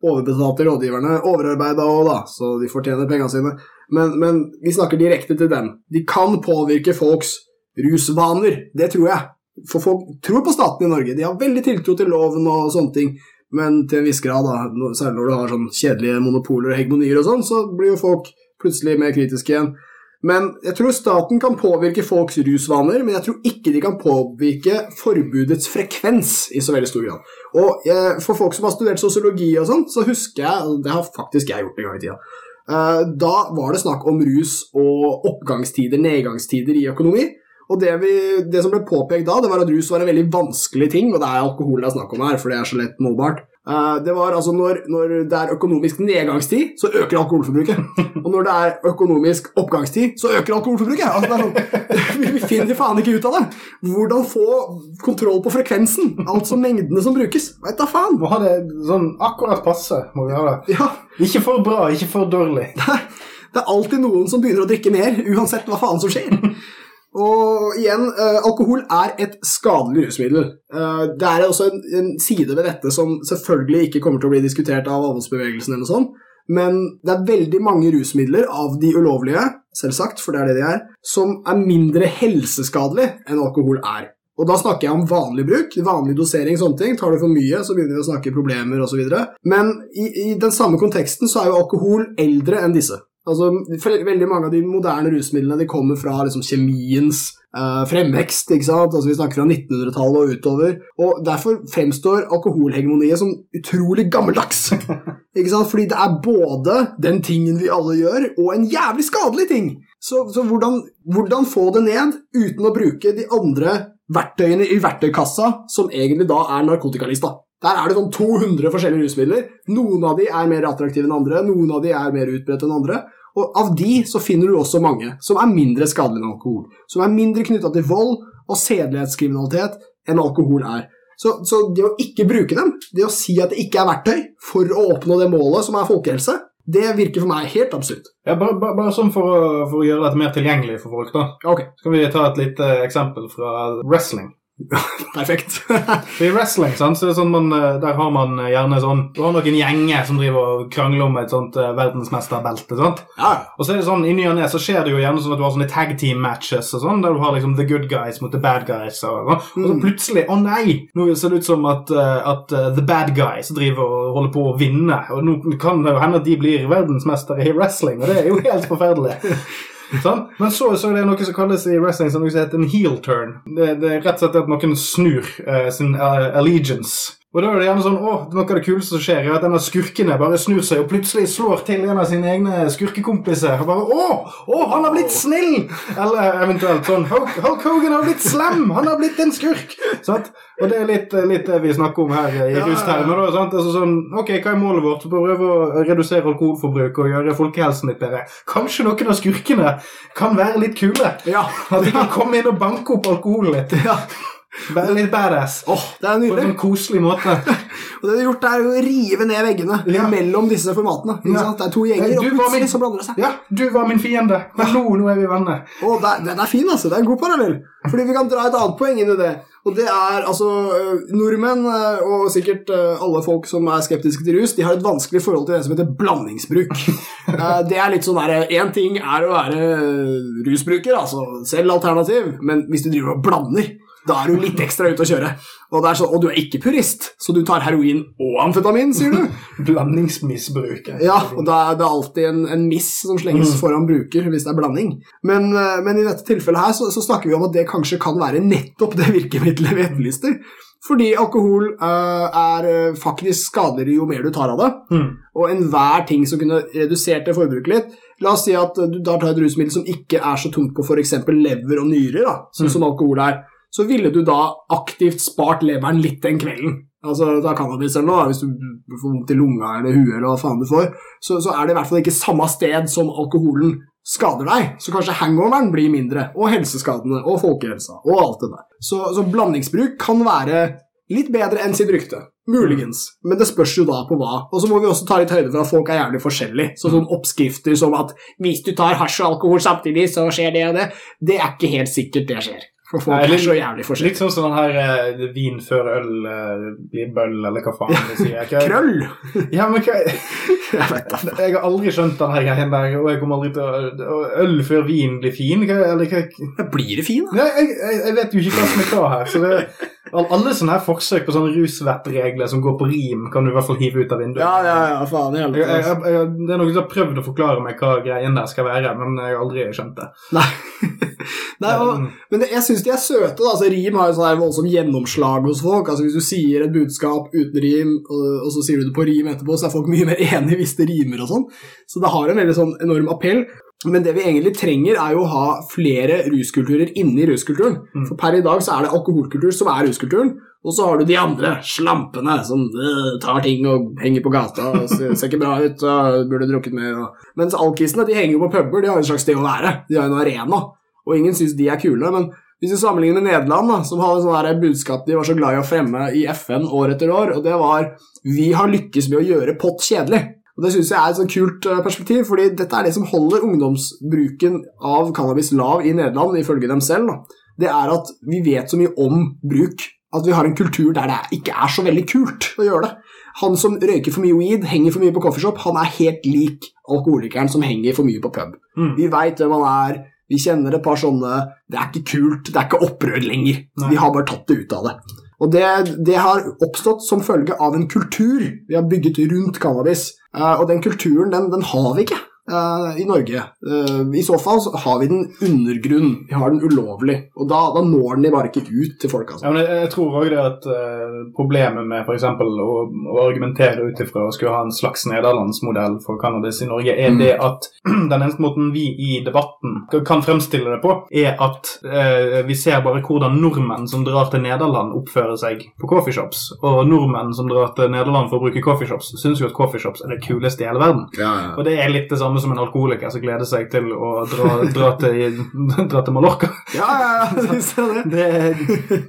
overbetalte rådgiverne. Overarbeida òg, da, så de fortjener pengene sine. Men, men vi snakker direkte til dem. De kan påvirke folks rusvaner. Det tror jeg. For folk tror på staten i Norge. De har veldig tiltro til loven og sånne ting. Men til en viss grad, da, særlig når du har sånn kjedelige monopoler og hegemonier og sånn, så blir jo folk plutselig mer kritiske igjen. Men jeg tror staten kan påvirke folks rusvaner, men jeg tror ikke de kan påvirke forbudets frekvens i så veldig stor grad. Og eh, for folk som har studert sosiologi og sånn, så husker jeg, det har faktisk jeg gjort en gang i tida, eh, da var det snakk om rus og oppgangstider, nedgangstider i økonomi. Og det, vi, det som ble påpekt da, det var at rus var en veldig vanskelig ting, og det er alkohol det er snakk om her, for det er så lett målbart. Eh, det var altså når, når det er økonomisk nedgangstid, så øker alkoholforbruket. Og når det er økonomisk oppgangstid, så øker alkoholforbruket. Altså, sånn, vi- finner faen ikke ut av det. Hvordan få kontroll på frekvensen, altså mengdene som brukes. Veit da faen. Må ha det sånn akkurat passe. må vi ha det. Ja, Ikke for bra, ikke for dårlig. Det er alltid noen som begynner å drikke mer, uansett hva faen som skjer. Og igjen, eh, alkohol er et skadelig rusmiddel. Eh, det er også en, en side ved dette som selvfølgelig ikke kommer til å bli diskutert av avholdsbevegelsen, eller noe sånt, men det er veldig mange rusmidler av de ulovlige, selvsagt, for det er det de er, som er mindre helseskadelig enn alkohol er. Og da snakker jeg om vanlig bruk, vanlig dosering, sånne ting. Tar du for mye, så begynner vi å snakke problemer osv. Men i, i den samme konteksten så er jo alkohol eldre enn disse. Altså, Veldig mange av de moderne rusmidlene de kommer fra liksom, kjemiens eh, fremvekst. ikke sant? Altså, Vi snakker fra 1900-tallet og utover. Og Derfor fremstår alkoholhegemoniet som utrolig gammeldags. ikke sant? Fordi det er både den tingen vi alle gjør, og en jævlig skadelig ting. Så, så hvordan, hvordan få det ned uten å bruke de andre verktøyene i verktøykassa, som egentlig da er narkotikalista? Der er det sånn 200 forskjellige rusmidler. Noen av de er mer attraktive enn andre, noen av de er mer utbredt enn andre. Og av de så finner du også mange som er mindre skadelige enn alkohol. Som er mindre knytta til vold og sedelighetskriminalitet enn alkohol er. Så, så det å ikke bruke dem, det å si at det ikke er verktøy for å oppnå det målet som er folkehelse, det virker for meg helt absurd. Ja, bare, bare, bare sånn for å, for å gjøre dette mer tilgjengelig for folk, da. Ok, Skal vi ta et lite eksempel fra wrestling. perfekt. I wrestling sant, så sånn man, eh, der har man eh, gjerne sånn Du har noen gjenger som driver og krangler om et sånt verdensmesterbelte. ja, Og så er det sånn, i ny og ne så skjer det jo gjerne sånn at du har sånne tag team matches og sånn, der du har liksom the good guys mot the bad guys. Og, og så Mm. plutselig Å nei! Nå ser det ut som at, at the bad guys driver og holder på å vinne. Og nå kan det jo hende at de blir verdensmestere i wrestling, og det er jo helt forferdelig. Sånn? Men så, så er det noe som kalles i wrestling som heter en heel turn. Det, det er rett og slett at noen snur eh, sin uh, allegiance. Og da er det gjerne sånn, å, Noe av det kuleste som skjer, er at en av skurkene bare snur seg og plutselig slår til en av sine egne skurkekompiser. Og bare 'Å, å, han har blitt snill!' Eller eventuelt sånn Hulk, Hulk Hogan har blitt slem! Han har blitt en skurk! Sant? Og det er litt, litt det vi snakker om her i Ja, ja, ja. Altså sånn, ok, Hva er målet vårt? Prøve å redusere alkoholforbruk og gjøre folkehelsen litt bedre. Kanskje noen av skurkene kan være litt kule? ja. At de kan komme inn og banke opp alkoholen litt. ja. Litt badass. Åh, det er nydelig. På en sånn koselig måte. Og det du har gjort, er å rive ned veggene Ja. mellom disse formatene. Ja. Det er to gjenger, Du og var min- plutselig så blander det seg. Ja, du var min fiende. Men nå, nå er vi venner. Oh, det er- den er fin, altså. Det er en god parallell. Fordi vi kan dra et annet poeng inn i det. Og det er altså øh, Nordmenn, øh, og sikkert øh, alle folk som er skeptiske til rus, de har et vanskelig forhold til det som heter blandingsbruk. Eh, det er litt sånn derre Én ting er å være rusbruker, altså selv alternativ, men hvis du driver og blander da er du litt ekstra ute å kjøre. Og, er sånn, og du er ikke purist, så du tar heroin og amfetamin, sier du? Blandingsmisbruket. Ja, og da er det alltid en, en miss som slenges foran bruker hvis det er blanding. Men, eh, men i dette tilfellet her så, så snakker vi om at det kanskje kan være nettopp det virkemidlet vi etterlyste. Fordi alkohol uh, er eh, faktisk skadeligere jo mer du tar av det. Mm. Og enhver ting som kunne redusert det forbruket litt La oss si at du da tar et rusmiddel som ikke er så tungt på f.eks. lever og nyrer, da, sånn som alkohol er, så ville du da aktivt spart leveren litt den kvelden. Altså, Ta cannabis eller noe, hvis du får vondt i lunga eller huet, eller hva faen du får, så, så er det i hvert fall ikke samme sted som alkoholen skader deg. Så kanskje hangoveren blir mindre, og helseskadene, og folkehelsa, og alt det der. Så, så blandingsbruk kan være litt bedre enn sitt rykte. Muligens. Men det spørs jo da på hva. Og så må vi også ta litt høyde for at folk er jævlig forskjellige. Så sånn oppskrifter som at hvis du tar hasj og alkohol samtidig, så skjer det og det, det er ikke helt sikkert det skjer. For folk Nei, er litt- så jævlig forskjellige. Litt sånn som den her eh, vin før øl eh, blir bøll, eller hva faen det sier. Ikke? Krøll! Ja, men hva Jeg vet da. Jeg har aldri skjønt den her greien der, og jeg kommer aldri til å Øl før vin blir fin? Hva, eller hva Blir det fin, da? Nei, jeg, jeg, jeg vet jo ikke hva som er hva her. Så det, alle sånne her forsøk på sånne rusvettregler som går på rim, kan du i hvert fall hive ut av vinduet. Ja, ja, ja, faen Jeg, jeg, jeg, det er noen som har prøvd å forklare meg hva greien der skal være, men jeg har aldri skjønt det. Nei. Nei, og, men det, jeg syns de er søte. da, altså Rim har jo sånn voldsomt gjennomslag hos folk. altså Hvis du sier et budskap uten rim, og, og så sier du det på rim etterpå, så er folk mye mer enig hvis det rimer og sånn. Så det har en veldig sånn enorm appell. Men det vi egentlig trenger, er jo å ha flere ruskulturer inni ruskulturen. Mm. For per i dag så er det alkoholkultur som er ruskulturen, og så har du de andre slampene som øh, tar ting og henger på gata og ser, ser ikke bra ut og burde drukket mer. Og... Mens alkisene de henger jo på puber, de har en slags sted å være. De har en arena, og ingen syns de er kule. Men hvis vi sammenligner med Nederland, da, som hadde sånn budskap de var så glad i å fremme i FN år etter år, og det var 'Vi har lykkes med å gjøre pott kjedelig'. Og Det synes jeg er et sånn kult eh, perspektiv, fordi dette er det som holder ungdomsbruken av cannabis lav i Nederland, ifølge dem selv. Da. Det er at vi vet så mye om bruk at vi har en kultur der det ikke er så veldig kult å gjøre det. Han som røyker for mye weed, henger for mye på coffeeshop, han er helt lik alkoholikeren som henger for mye på pub. Mm. Vi veit hvem han er, vi kjenner et par sånne Det er ikke kult, det er ikke opprør lenger. Nei. Vi har bare tatt det ut av det. Og det, det har oppstått som følge av en kultur vi har bygget rundt cannabis. Eh, og den kulturen, den, den har vi ikke i Norge. Eh, I så fall så har vi den undergrunn. Vi har den ulovlig. Og da, da når den bare ikke ut til folk. Altså. Ja, men jeg, jeg tror òg det at uh, problemet med f.eks. Å, å argumentere ut ifra å skulle ha en slags nederlandsmodell for cannabis i Norge, er Mm. det at den eneste måten vi i debatten kan fremstille det på, er at uh, vi ser bare hvordan nordmenn som drar til Nederland, oppfører seg på coffeeshops. Og nordmenn som drar til Nederland for å bruke coffeeshops, syns jo at coffeeshops er det kuleste i hele verden. Og det er litt det samme som en alkoholiker som gleder seg til å dra, dra, til, dra til Mallorca. Ja, ja, ja, vi ser det. Det,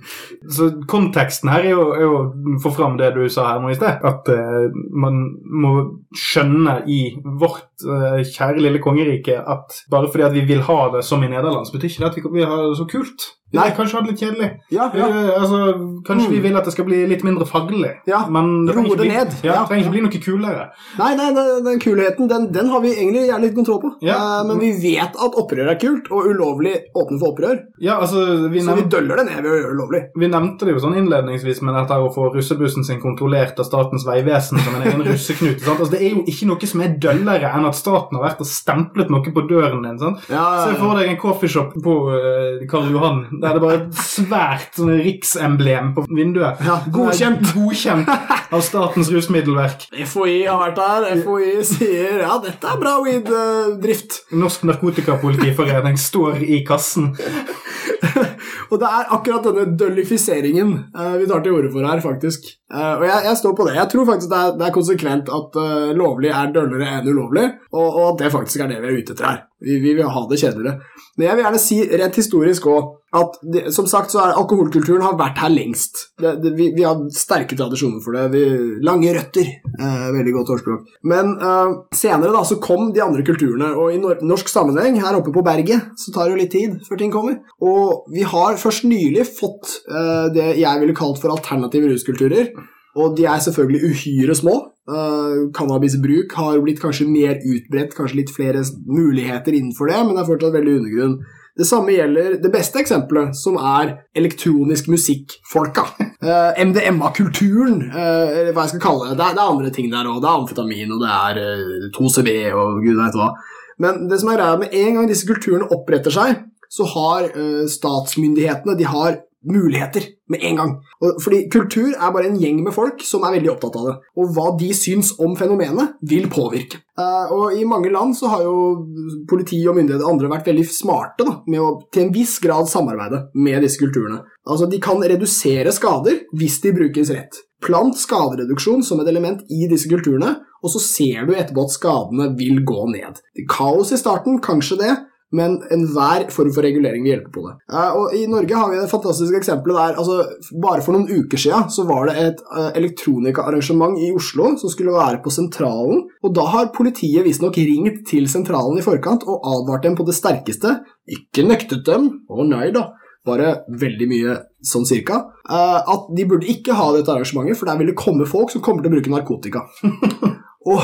så konteksten her er jo, er jo få fram det du sa her nå i sted. At uh, man må skjønne i vårt uh, kjære lille kongerike at bare fordi at vi vil ha det som i Nederland, så betyr ikke det at vi vil ha det så kult. Nei. vil kanskje det litt kjedelig. Ja, ja. Eh, altså, kanskje Mm. vi vil at det skal bli litt mindre faglig. Ja, Men det roe det bli- ned. Ja, det trenger ikke bli noe kulere. Nei, nei, den, kulheten den, den har vi egentlig gjerne litt kontroll på. Ja. Eh, men vi vet at opprør er kult, og ulovlig åpne for opprør. Ja, altså, vi, Så vi døller det ned ved å gjøre det lovlig. vi nevnte det jo sånn innledningsvis med dette å få russebussen sin kontrollert av Statens vegvesen som en egen russeknute. Altså, det er jo ikke noe som er døllere enn at staten har vært og stemplet noe på døren din. Sant? Se for deg en coffeeshop på uh, Karl Johan der det bare er et svært sånn, riksemblem på vinduet. Ja, godkjent. Godkjent av Statens rusmiddelverk. FHI har vært der. FHI sier ja, dette er bra weed-drift. Norsk Narkotikapolitiforening står i kassen. og det er akkurat denne døllifiseringen uh, vi tar til orde for her, faktisk. Uh, og jeg, jeg står på det. Jeg tror faktisk det er, det er konsekvent at uh, lovlig er døllere enn ulovlig, og, og at det faktisk er det vi er ute etter her. Vi, vi vil ha det kjedeligere. Men jeg vil gjerne si rent historisk òg at det, som sagt så er alkoholkulturen har vært her lengst. Det, det, vi, vi, har sterke tradisjoner for det. Vi, lange røtter. Eh, veldig godt ordspråk. Men eh, senere da så kom de andre kulturene, og i nor norsk sammenheng, her oppe på berget, så tar det jo litt tid før ting kommer. Og vi har først nylig fått uh, det jeg ville kalt for alternative ruskulturer. Og de er selvfølgelig uhyre små. Uh, cannabisbruk har blitt kanskje mer utbredt, kanskje litt flere muligheter innenfor det, men det er fortsatt veldig undergrunn. Det samme gjelder det beste eksempelet, som er elektronisk musikk-folka. Uh, MDMA-kulturen, uh, eller hva jeg skal kalle det. Det er, det er andre ting der òg. Det er amfetamin, og det er uh, 2CB og gud veit hva. Men det som er greia med en gang disse kulturene oppretter seg, så har statsmyndighetene de har muligheter med en gang. Og, fordi kultur er bare en gjeng med folk som er veldig opptatt av det. Og hva de syns om fenomenet, vil påvirke. Uh, og i mange land så har jo politi og myndigheter andre vært veldig smarte da, med å til en viss grad samarbeide med disse kulturene. Altså De kan redusere skader hvis de brukes rett. Plant skadereduksjon som et element i disse kulturene, og så ser du etterpå at skadene vil gå ned. Kaos i starten, kanskje det, men enhver form for regulering vil hjelpe på det. Uh, og I Norge har vi det fantastiske eksempelet der altså, Bare for noen uker siden så var det et elektronikaarrangement i Oslo som skulle være på Sentralen. og Da har politiet visstnok ringt til Sentralen i forkant og advart dem på det sterkeste. Ikke nektet dem, å nei da, bare veldig mye sånn cirka, uh, at de burde ikke ha dette arrangementet, for der vil det komme folk som kommer til å bruke narkotika. og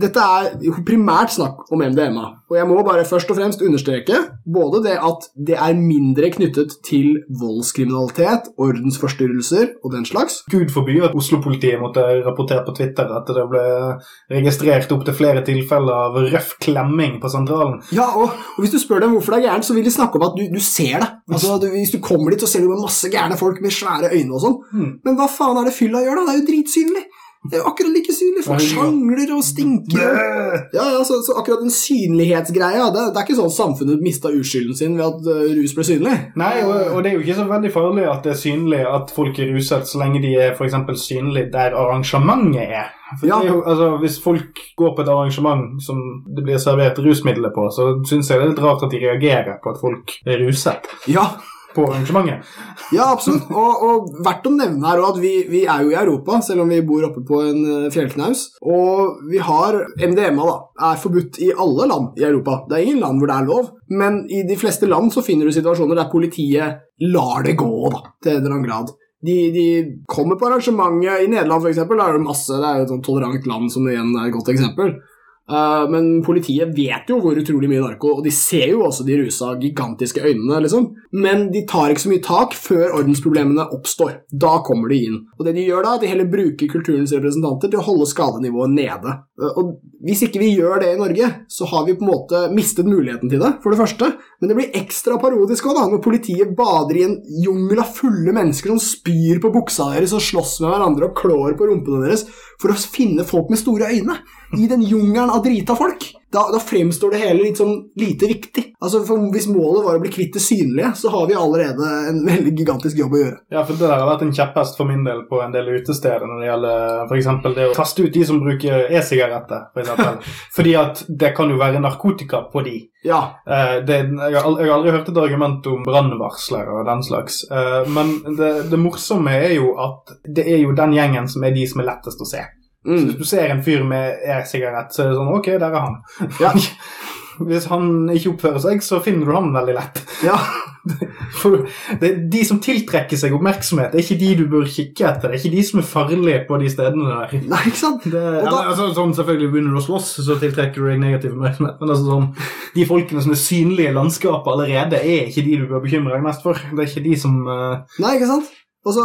dette er primært snakk om MDMA, og jeg må bare først og fremst understreke både det at det er mindre knyttet til voldskriminalitet, ordensforstyrrelser og den slags. Gud forby at Oslo-politiet måtte rapportere på Twitter at det ble registrert opptil flere tilfeller av røff klemming på sentralen. Ja, og, og hvis du spør dem hvorfor det er gærent, så vil de snakke om at du, du ser det. Altså, du, Hvis du kommer dit, så ser du masse gærne folk med svære øyne og sånn. Hmm. Men hva faen er det fylla gjør, da? Det er jo dritsynlig. Det er jo akkurat like synlig. Folk sjangler og stinker. Ja, ja, så, så, akkurat den synlighetsgreia det, det, er ikke sånn samfunnet mista uskylden sin ved at uh, rus ble synlig. Nei, og, og, det er jo ikke så veldig farlig at det er synlig at folk er ruset, så lenge de er for synlig der arrangementet er. For ja. er jo, altså, Hvis folk går på et arrangement som det blir servert rusmidler på, så syns jeg det er litt rart at de reagerer på at folk er ruset. Ja, på arrangementet. Ja, absolutt. Og, og, verdt å nevne her at vi, vi, er jo i Europa, selv om vi bor oppe på en eh, fjellknaus. Og vi har MDMA, da. Er forbudt i alle land i Europa. Det er ingen land hvor det er lov. Men i de fleste land så finner du situasjoner der politiet lar det gå, da, til en eller annen grad. De, de, kommer på arrangementet i Nederland, f.eks. Der er det masse, det er jo et sånt tolerant land som igjen er et godt eksempel. Uh, men politiet vet jo hvor utrolig mye narko, og de ser jo også de rusa gigantiske øynene, liksom. Men de tar ikke så mye tak før ordensproblemene oppstår. Da kommer de inn. Og det de gjør da, de heller bruker kulturens representanter til å holde skadenivået nede. Uh, og hvis ikke vi gjør det i Norge, så har vi på en måte mistet muligheten til det, for det første. Men det blir ekstra parodisk også, da, når politiet bader i en jungel av fulle mennesker som spyr på buksa deres og slåss med hverandre og klår på rumpene deres for å finne folk med store øyne i den jungelen av drita folk. Da, da, fremstår det hele litt sånn lite viktig. Altså, Hvis målet var å bli kvitt det synlige, så har vi allerede en veldig gigantisk jobb å gjøre. Ja, for Det der har vært en kjepphest for min del på en del utesteder når det gjelder f.eks. det å kaste ut de som bruker e-sigaretter. For. Fordi at det kan jo være narkotika på de. Ja. Eh, det, jeg, har, jeg, har, aldri hørt et argument om brannvarsler og den slags. Eh, men det, det morsomme er jo at det er jo den gjengen som er de som er lettest å se. Mm. Så hvis du ser en fyr med e-sigarett, så er det sånn Ok, der er han. Ja. hvis han ikke oppfører seg, så finner du ham veldig lett. Ja. For det, De som tiltrekker seg oppmerksomhet, det er ikke de du bør kikke etter. Det er ikke de som er farlige på de stedene der. Nei, ikke sant? Det, da, altså, sånn, selvfølgelig Begynner du å slåss, så tiltrekker du deg negativ oppmerksomhet. Men altså, sånn, de folkene som er synlige i landskapet allerede, er ikke de du bør bekymre deg mest for. Det er ikke de som uh... Nei, ikke sant? Altså,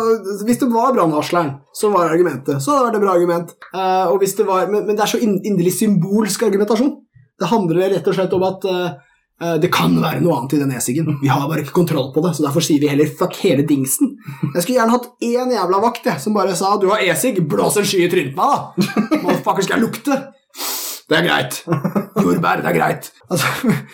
hvis det var brannvarsleren som var argumentet, så var det bra argument. Uh, det var, men, men, det er så inderlig symbolsk argumentasjon. Det handler rett og slett om at uh, det kan være noe annet i den e-siggen. Vi har bare ikke kontroll på det, så derfor sier vi heller fuck hele dingsen. Jeg skulle gjerne hatt én jævla vakt jeg, som bare sa du har e-sigg, blås en sky i trynet på meg, da! Hva skal jeg lukte? Det er greit. Jordbær, det er greit. Altså,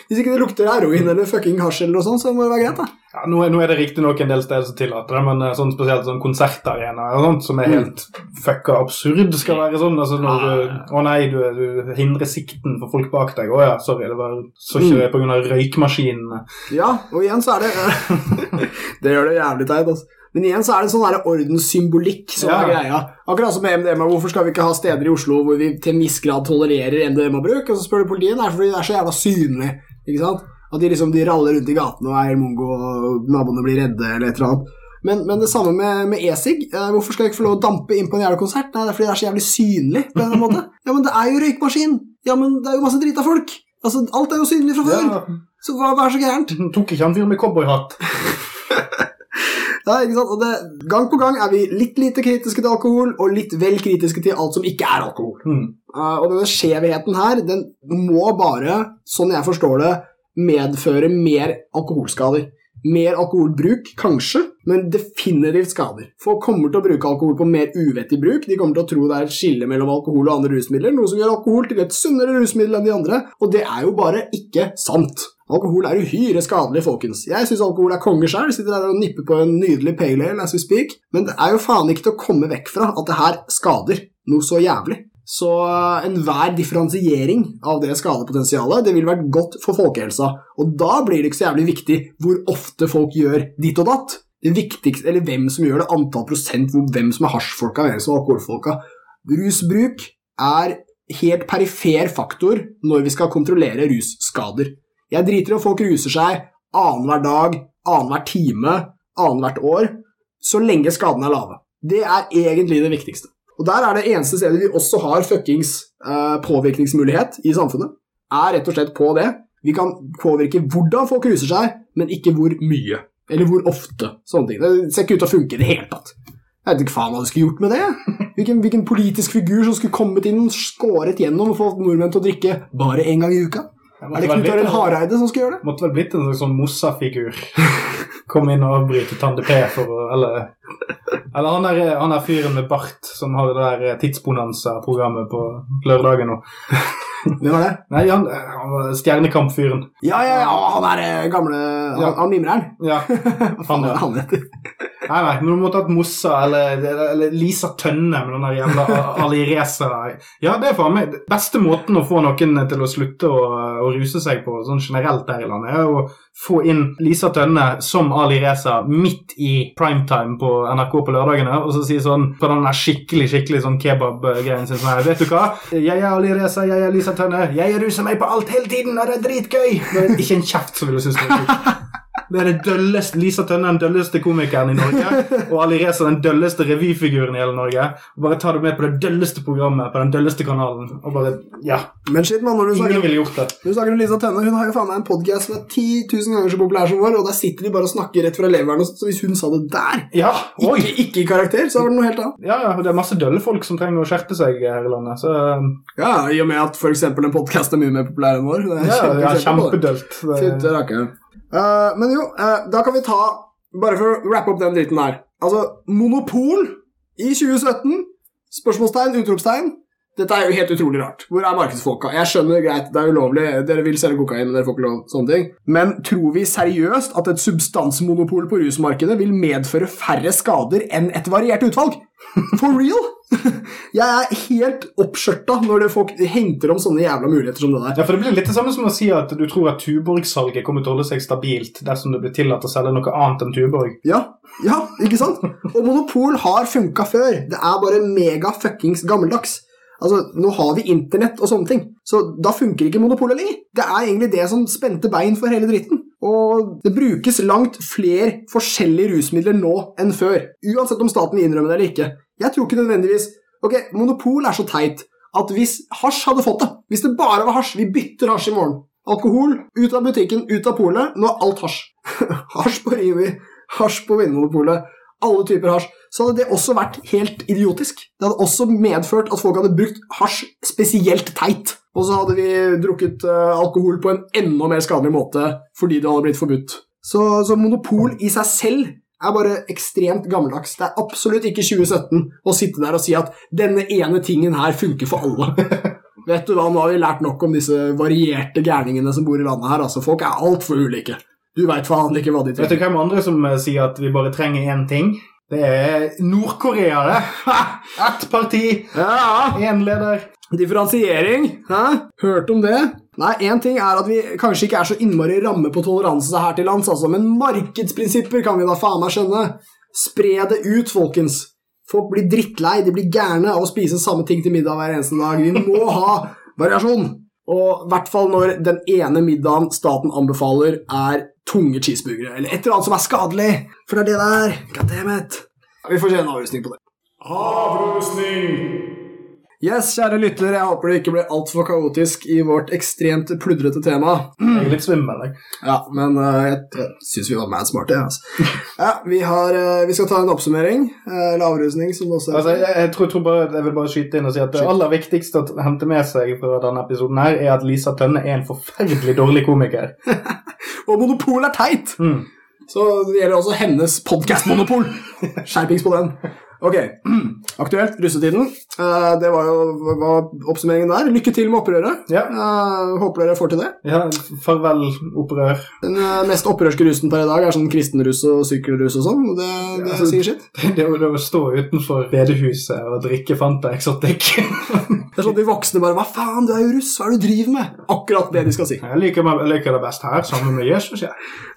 hvis ikke det lukter heroin eller fucking hasj eller noe sånt, så må det være greit, da. Ja, nå, er, nå er det riktignok en del steder som tillater det, men eh, sånn spesielt sånn konsertarenaer og sånt som er helt fucka absurd, skal være sånn. Altså når du Å nei, du, du hindrer sikten for folk bak deg. Å ja, sorry, det var så ikke det på grunn av røykmaskinene. Ja, og igjen så er det Det gjør det jævlig teit, altså. Men igjen så er det en sånn ordenssymbolikk som er greia. Akkurat som med MDMA. Hvorfor skal vi ikke ha steder i Oslo hvor vi til en viss grad tolererer MDMA-bruk? Og så spør du politiet. er fordi det er så jævla synlig. Ikke sant? At de liksom de raller rundt i gatene og er mongo, og naboene blir redde, eller et eller annet. Men, men det samme med, med e-sig. Eh, hvorfor skal jeg ikke få lov å dampe inn på en jævla konsert? Nei, det er fordi det er så jævlig synlig. på en eller annen måte. Ja, men det er jo røykmaskin! Ja, men det er jo masse drita folk! Altså, Alt er jo synlig fra før! Ja, Så hva, hva er så gærent? tok ikke han fyren med cowboyhatt? Ja, ikke sant? Og det, gang på gang er vi litt lite kritiske til alkohol, og litt vel kritiske til alt som ikke er alkohol. Mm. Uh, og denne skjevheten her, den må bare, sånn jeg forstår det, medføre mer alkoholskader. Mer alkoholbruk, kanskje, men definitivt skader. Folk kommer til å bruke alkohol på mer uvettig bruk. De kommer til å tro det er et skille mellom alkohol og andre rusmidler, noe som gjør alkohol til et sunnere rusmiddel enn de andre, og det er jo bare ikke sant. Alkohol er uhyre skadelig, folkens. Jeg syns alkohol er konge sjøl. Sitter der og nipper på en nydelig pale ale as we speak. Men det er jo faen ikke til å komme vekk fra at det her skader noe så jævlig. Så uh, enhver differensiering av det skadepotensialet det ville vært godt for folkehelsa. Og da blir det ikke så jævlig viktig hvor ofte folk gjør ditt og datt. Det viktigste, eller hvem som gjør det, antall prosent, hvem som er hasjfolka, hvem som er alkoholfolka. Rusbruk er helt perifer faktor når vi skal kontrollere russkader. Jeg driter i om folk ruser seg annenhver dag, annenhver time, annethvert år, så lenge skadene er lave. Det er egentlig det viktigste. Og der er det eneste stedet vi også har fuckings eh, påvirkningsmulighet i samfunnet, er rett og slett på det. Vi kan påvirke hvordan folk ruser seg, men ikke hvor mye. Eller hvor ofte. Sånne ting. Det ser ikke ut til å funke i det hele tatt. Jeg vet ikke faen hva du skulle gjort med det. Hvilken, hvilken politisk figur som skulle kommet inn, skåret gjennom og fått nordmenn til å drikke bare én gang i uka. Er det Knut Arild Hareide som skal gjøre det? Måtte vel blitt en slags sånn Mossa-figur. Kom inn og avbryte Tande P for å Eller, eller han, der, han der fyren med bart som har det der Tidsbonanza-programmet på lørdagen nå. Hvem var det? Nei, han, han var Stjernekamp-fyren. Ja, ja, ja, han er eh, gamle Han, Ja. han mimreren. Ja. Hva faen er han heter? Nei, nei, men du måtte hatt Mossa eller, eller Lisa Tønne med den der jævla Ali Reza. Ja, det er faen meg beste måten å få noen til å slutte å, å ruse seg på sånn generelt her i landet, er å få inn Lisa Tønne som Ali Reza midt i primetime på NRK på lørdagene, og så si sånn på den der skikkelig skikkelig sånn kebab-greien sin sånn her, Vet du hva? Jeg er Ali Reza, jeg er Lisa Tønne, jeg ruser meg på alt hele tiden, og det er dritgøy! Det ikke en kjeft som ville synes det var kult. Det er det dølleste, Lisa Tønne er den dølleste komikeren i Norge, og Ali Reza den dølleste revyfiguren i hele Norge. Bare ta det med på det dølleste programmet på den dølleste kanalen. Og bare, ja, Men shit, man, når du snakker, ville gjort det. når du snakker om Lisa Tønne, hun har jo faen meg en podcast som er 10 000 ganger så populær som vår, og der sitter de bare og snakker rett fra leveren, så hvis hun sa det der, Ja, ikke, ikke i karakter, så var det noe helt annet. Ja, ja, det er masse dølle folk som trenger å skjerpe seg her i landet. Så Ja, i og med at eksempel en podkast er mye mer populær enn vår. Det er ja, kjempedølt. Det- Eh, men jo, uh, da kan vi ta Bare for å rappe opp den driten der. Altså, monopol i 2017? Spørsmålstegn, utropstegn. Dette er jo helt utrolig rart. Hvor er markedsfolka? Jeg skjønner greit, det er ulovlig, dere vil selge kokain, men dere får ikke lov, sånne ting. Men tror vi seriøst at et substansmonopol på rusmarkedet vil medføre færre skader enn et variert utvalg? For real? Jeg er helt oppskjørta når det folk henter om sånne jævla muligheter som det der. Ja, for Det blir litt det samme som å si at du tror at Tuborg-salget kommer til å holde seg stabilt dersom det blir tillatt å selge noe annet enn Tuborg. Ja, ja, ikke sant? Og monopol har funka før. Det er bare mega fuckings gammeldags. Altså, Nå har vi internett og sånne ting, så da funker ikke monopolet lenger. Det er egentlig det som spente bein for hele dritten. Og det brukes langt flere forskjellige rusmidler nå enn før. Uansett om staten innrømmer det eller ikke. Jeg tror ikke nødvendigvis Ok, monopol er så teit at hvis hasj hadde fått det Hvis det bare var hasj Vi bytter hasj i morgen. Alkohol ut av butikken, ut av polet. Nå er alt hasj. hasj på Rimi, hasj på Vinmonopolet. Alle typer hasj. Så hadde det også vært helt idiotisk. Det hadde også medført at folk hadde brukt hasj spesielt teit. Og så hadde vi drukket eh, alkohol på en enda mer skadelig måte fordi det hadde blitt forbudt. Så, så monopol i seg selv er bare ekstremt gammeldags. Det er absolutt ikke 2017 å sitte der og si at denne ene tingen her funker for alle. Vet du hva, nå har vi lært nok om disse varierte gærningene som bor i landet her. altså Folk er altfor ulike. Du veit faen ikke hva de trenger. Vet du hvem andre som eh, sier at vi bare trenger én ting? Det er Nord-Korea, det. Ett parti, Ja, leder. Differensiering. Hæ? Hørt om det? Nei, én ting er at vi kanskje ikke er så innmari ramme på toleranse her til lands, altså, men markedsprinsipper kan vi da faen meg skjønne. Spre det ut, folkens. Folk blir drittlei, de blir gærne av å spise samme ting til middag hver eneste dag. Vi må ha variasjon. Og i hvert fall når den ene middagen staten anbefaler, er tunge cheeseburgere, eller et eller annet som er skadelig. For det er det det er. Goddammit. Vi får se en avrusning på det. Avrusning! Yes, kjære lytter, jeg håper det ikke ble altfor kaotisk i vårt ekstremt pludrete tema. Jeg er litt svimmel. jeg. Ja, men uh, jeg, jeg syns vi var mad smarte, jeg. Altså. Ja, vi, har, uh, vi skal ta en oppsummering, uh, eller avrusning, som det også Altså, jeg, jeg, tror, tror bare, jeg vil bare skyte inn og si at det aller viktigste å hente med seg fra denne episoden her, er at Lisa Tønne er en forferdelig dårlig komiker. Og monopol er teit! Mm. Så det gjelder også hennes podkastmonopol. Skjerpings på den. Ok, aktuelt, russetiden. Eh, det var jo var oppsummeringen der. Lykke til med opprøret. Ja. Eh, håper dere får til det. ja, farvel, opprør. Den eh, mest opprørske russen per i dag er sånn kristenruss og sykkelruss og sånn. Det Det, Ja. sier sitt. Det det å stå utenfor bedehuset og drikke Fanta Exotic Det er sånn at De voksne bare 'Hva faen, du er jo russ, hva er det du driver med?' Akkurat det de skal si. Jeg liker, meg- jeg liker det best her, sammen med Jesus. jeg.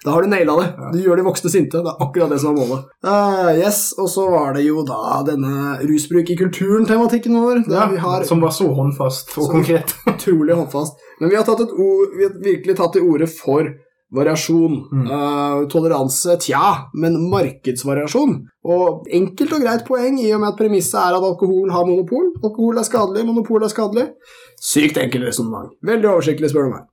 Da har du naila det. Du gjør de voksne sinte. Det er akkurat det som er målet. Uh, yes, Og så var det jo da denne rusbruk i kulturen-tematikken vår. Ja, vi har Som var så håndfast og konkret. utrolig håndfast. Men vi har, ord, vi har virkelig tatt til orde for variasjon. Mm. Uh, toleranse, tja, men markedsvariasjon. Og enkelt og greit poeng i og med at premisset er at alkohol har monopol. Alkohol er skadelig, monopol er skadelig. Sykt enkelt resonnement. Veldig oversiktlig, spør du meg.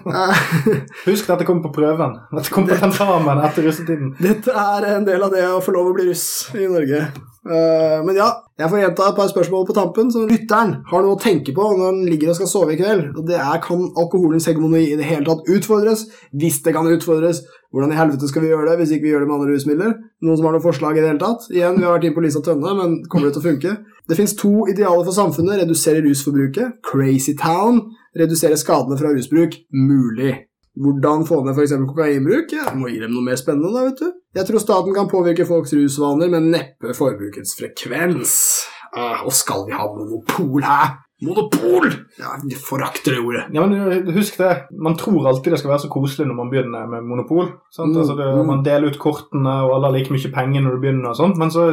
Husk Husk, dette kommer på prøven. Dette kommer på tentamen etter russetiden. Dette er en del av det å få lov å bli russ i Norge. Eh, men ja, jeg får gjenta et par spørsmål på tampen, så lytteren har noe å tenke på når han ligger og skal sove i kveld. Og det er kan alkoholens hegemoni i det hele tatt utfordres? Hvis det kan utfordres, hvordan i helvete skal vi gjøre det hvis ikke vi gjør det med andre rusmidler? Noen som har noen forslag i det hele tatt? Igjen, vi har vært inne på Lisa Tønne, men kommer det til å funke? Det fins to idealer for samfunnet. Redusere rusforbruket. Crazy Town. Redusere skadene fra rusbruk. Mulig. Hvordan få ned f.eks. kokainbruk? Ja, må gi dem noe mer spennende, da, vet du. Jeg tror staten kan påvirke folks rusvaner, men neppe forbrukets frekvens. Ah, og skal vi ha monopol her? Monopol! Ja, jeg forakter det ordet. Ja, men uh, Husk det. Man tror alltid det skal være så koselig når man begynner med monopol. Sant? Mm, Altså det, mm. Man deler ut kortene, og alle har like mye penger når du begynner. og sånt, Men så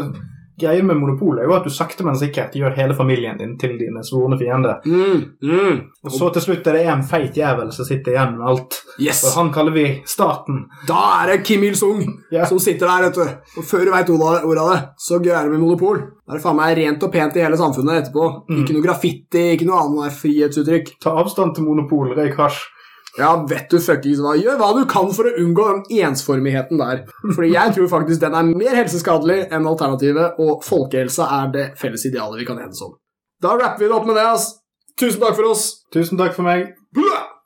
greia med monopol er jo at du sakte, men sikkert gjør hele familien din til dine svorne fiender. Mm, mm. Og så til slutt er det en feit jævel som sitter igjen med alt. Yes! Og han kaller vi staten. Da er det Kim Il-sung yeah. som sitter der, vet du. Og før du veit ordet av det, så gøy er det med monopol. Da er det faen meg rent og pent i hele samfunnet etterpå. Mm. Ikke noe graffiti, ikke noe annet frihetsuttrykk. Ta avstand til monopol, røyk hasj. Ja, vet du fuckings hva. Gjør hva du kan for å unngå den ensformigheten der. Fordi jeg tror faktisk den er mer helseskadelig enn alternativet, og folkehelsa er det felles idealet vi kan enes om. Da rapper vi det opp med det, ass. Tusen takk for oss. Tusen takk for meg. Blah!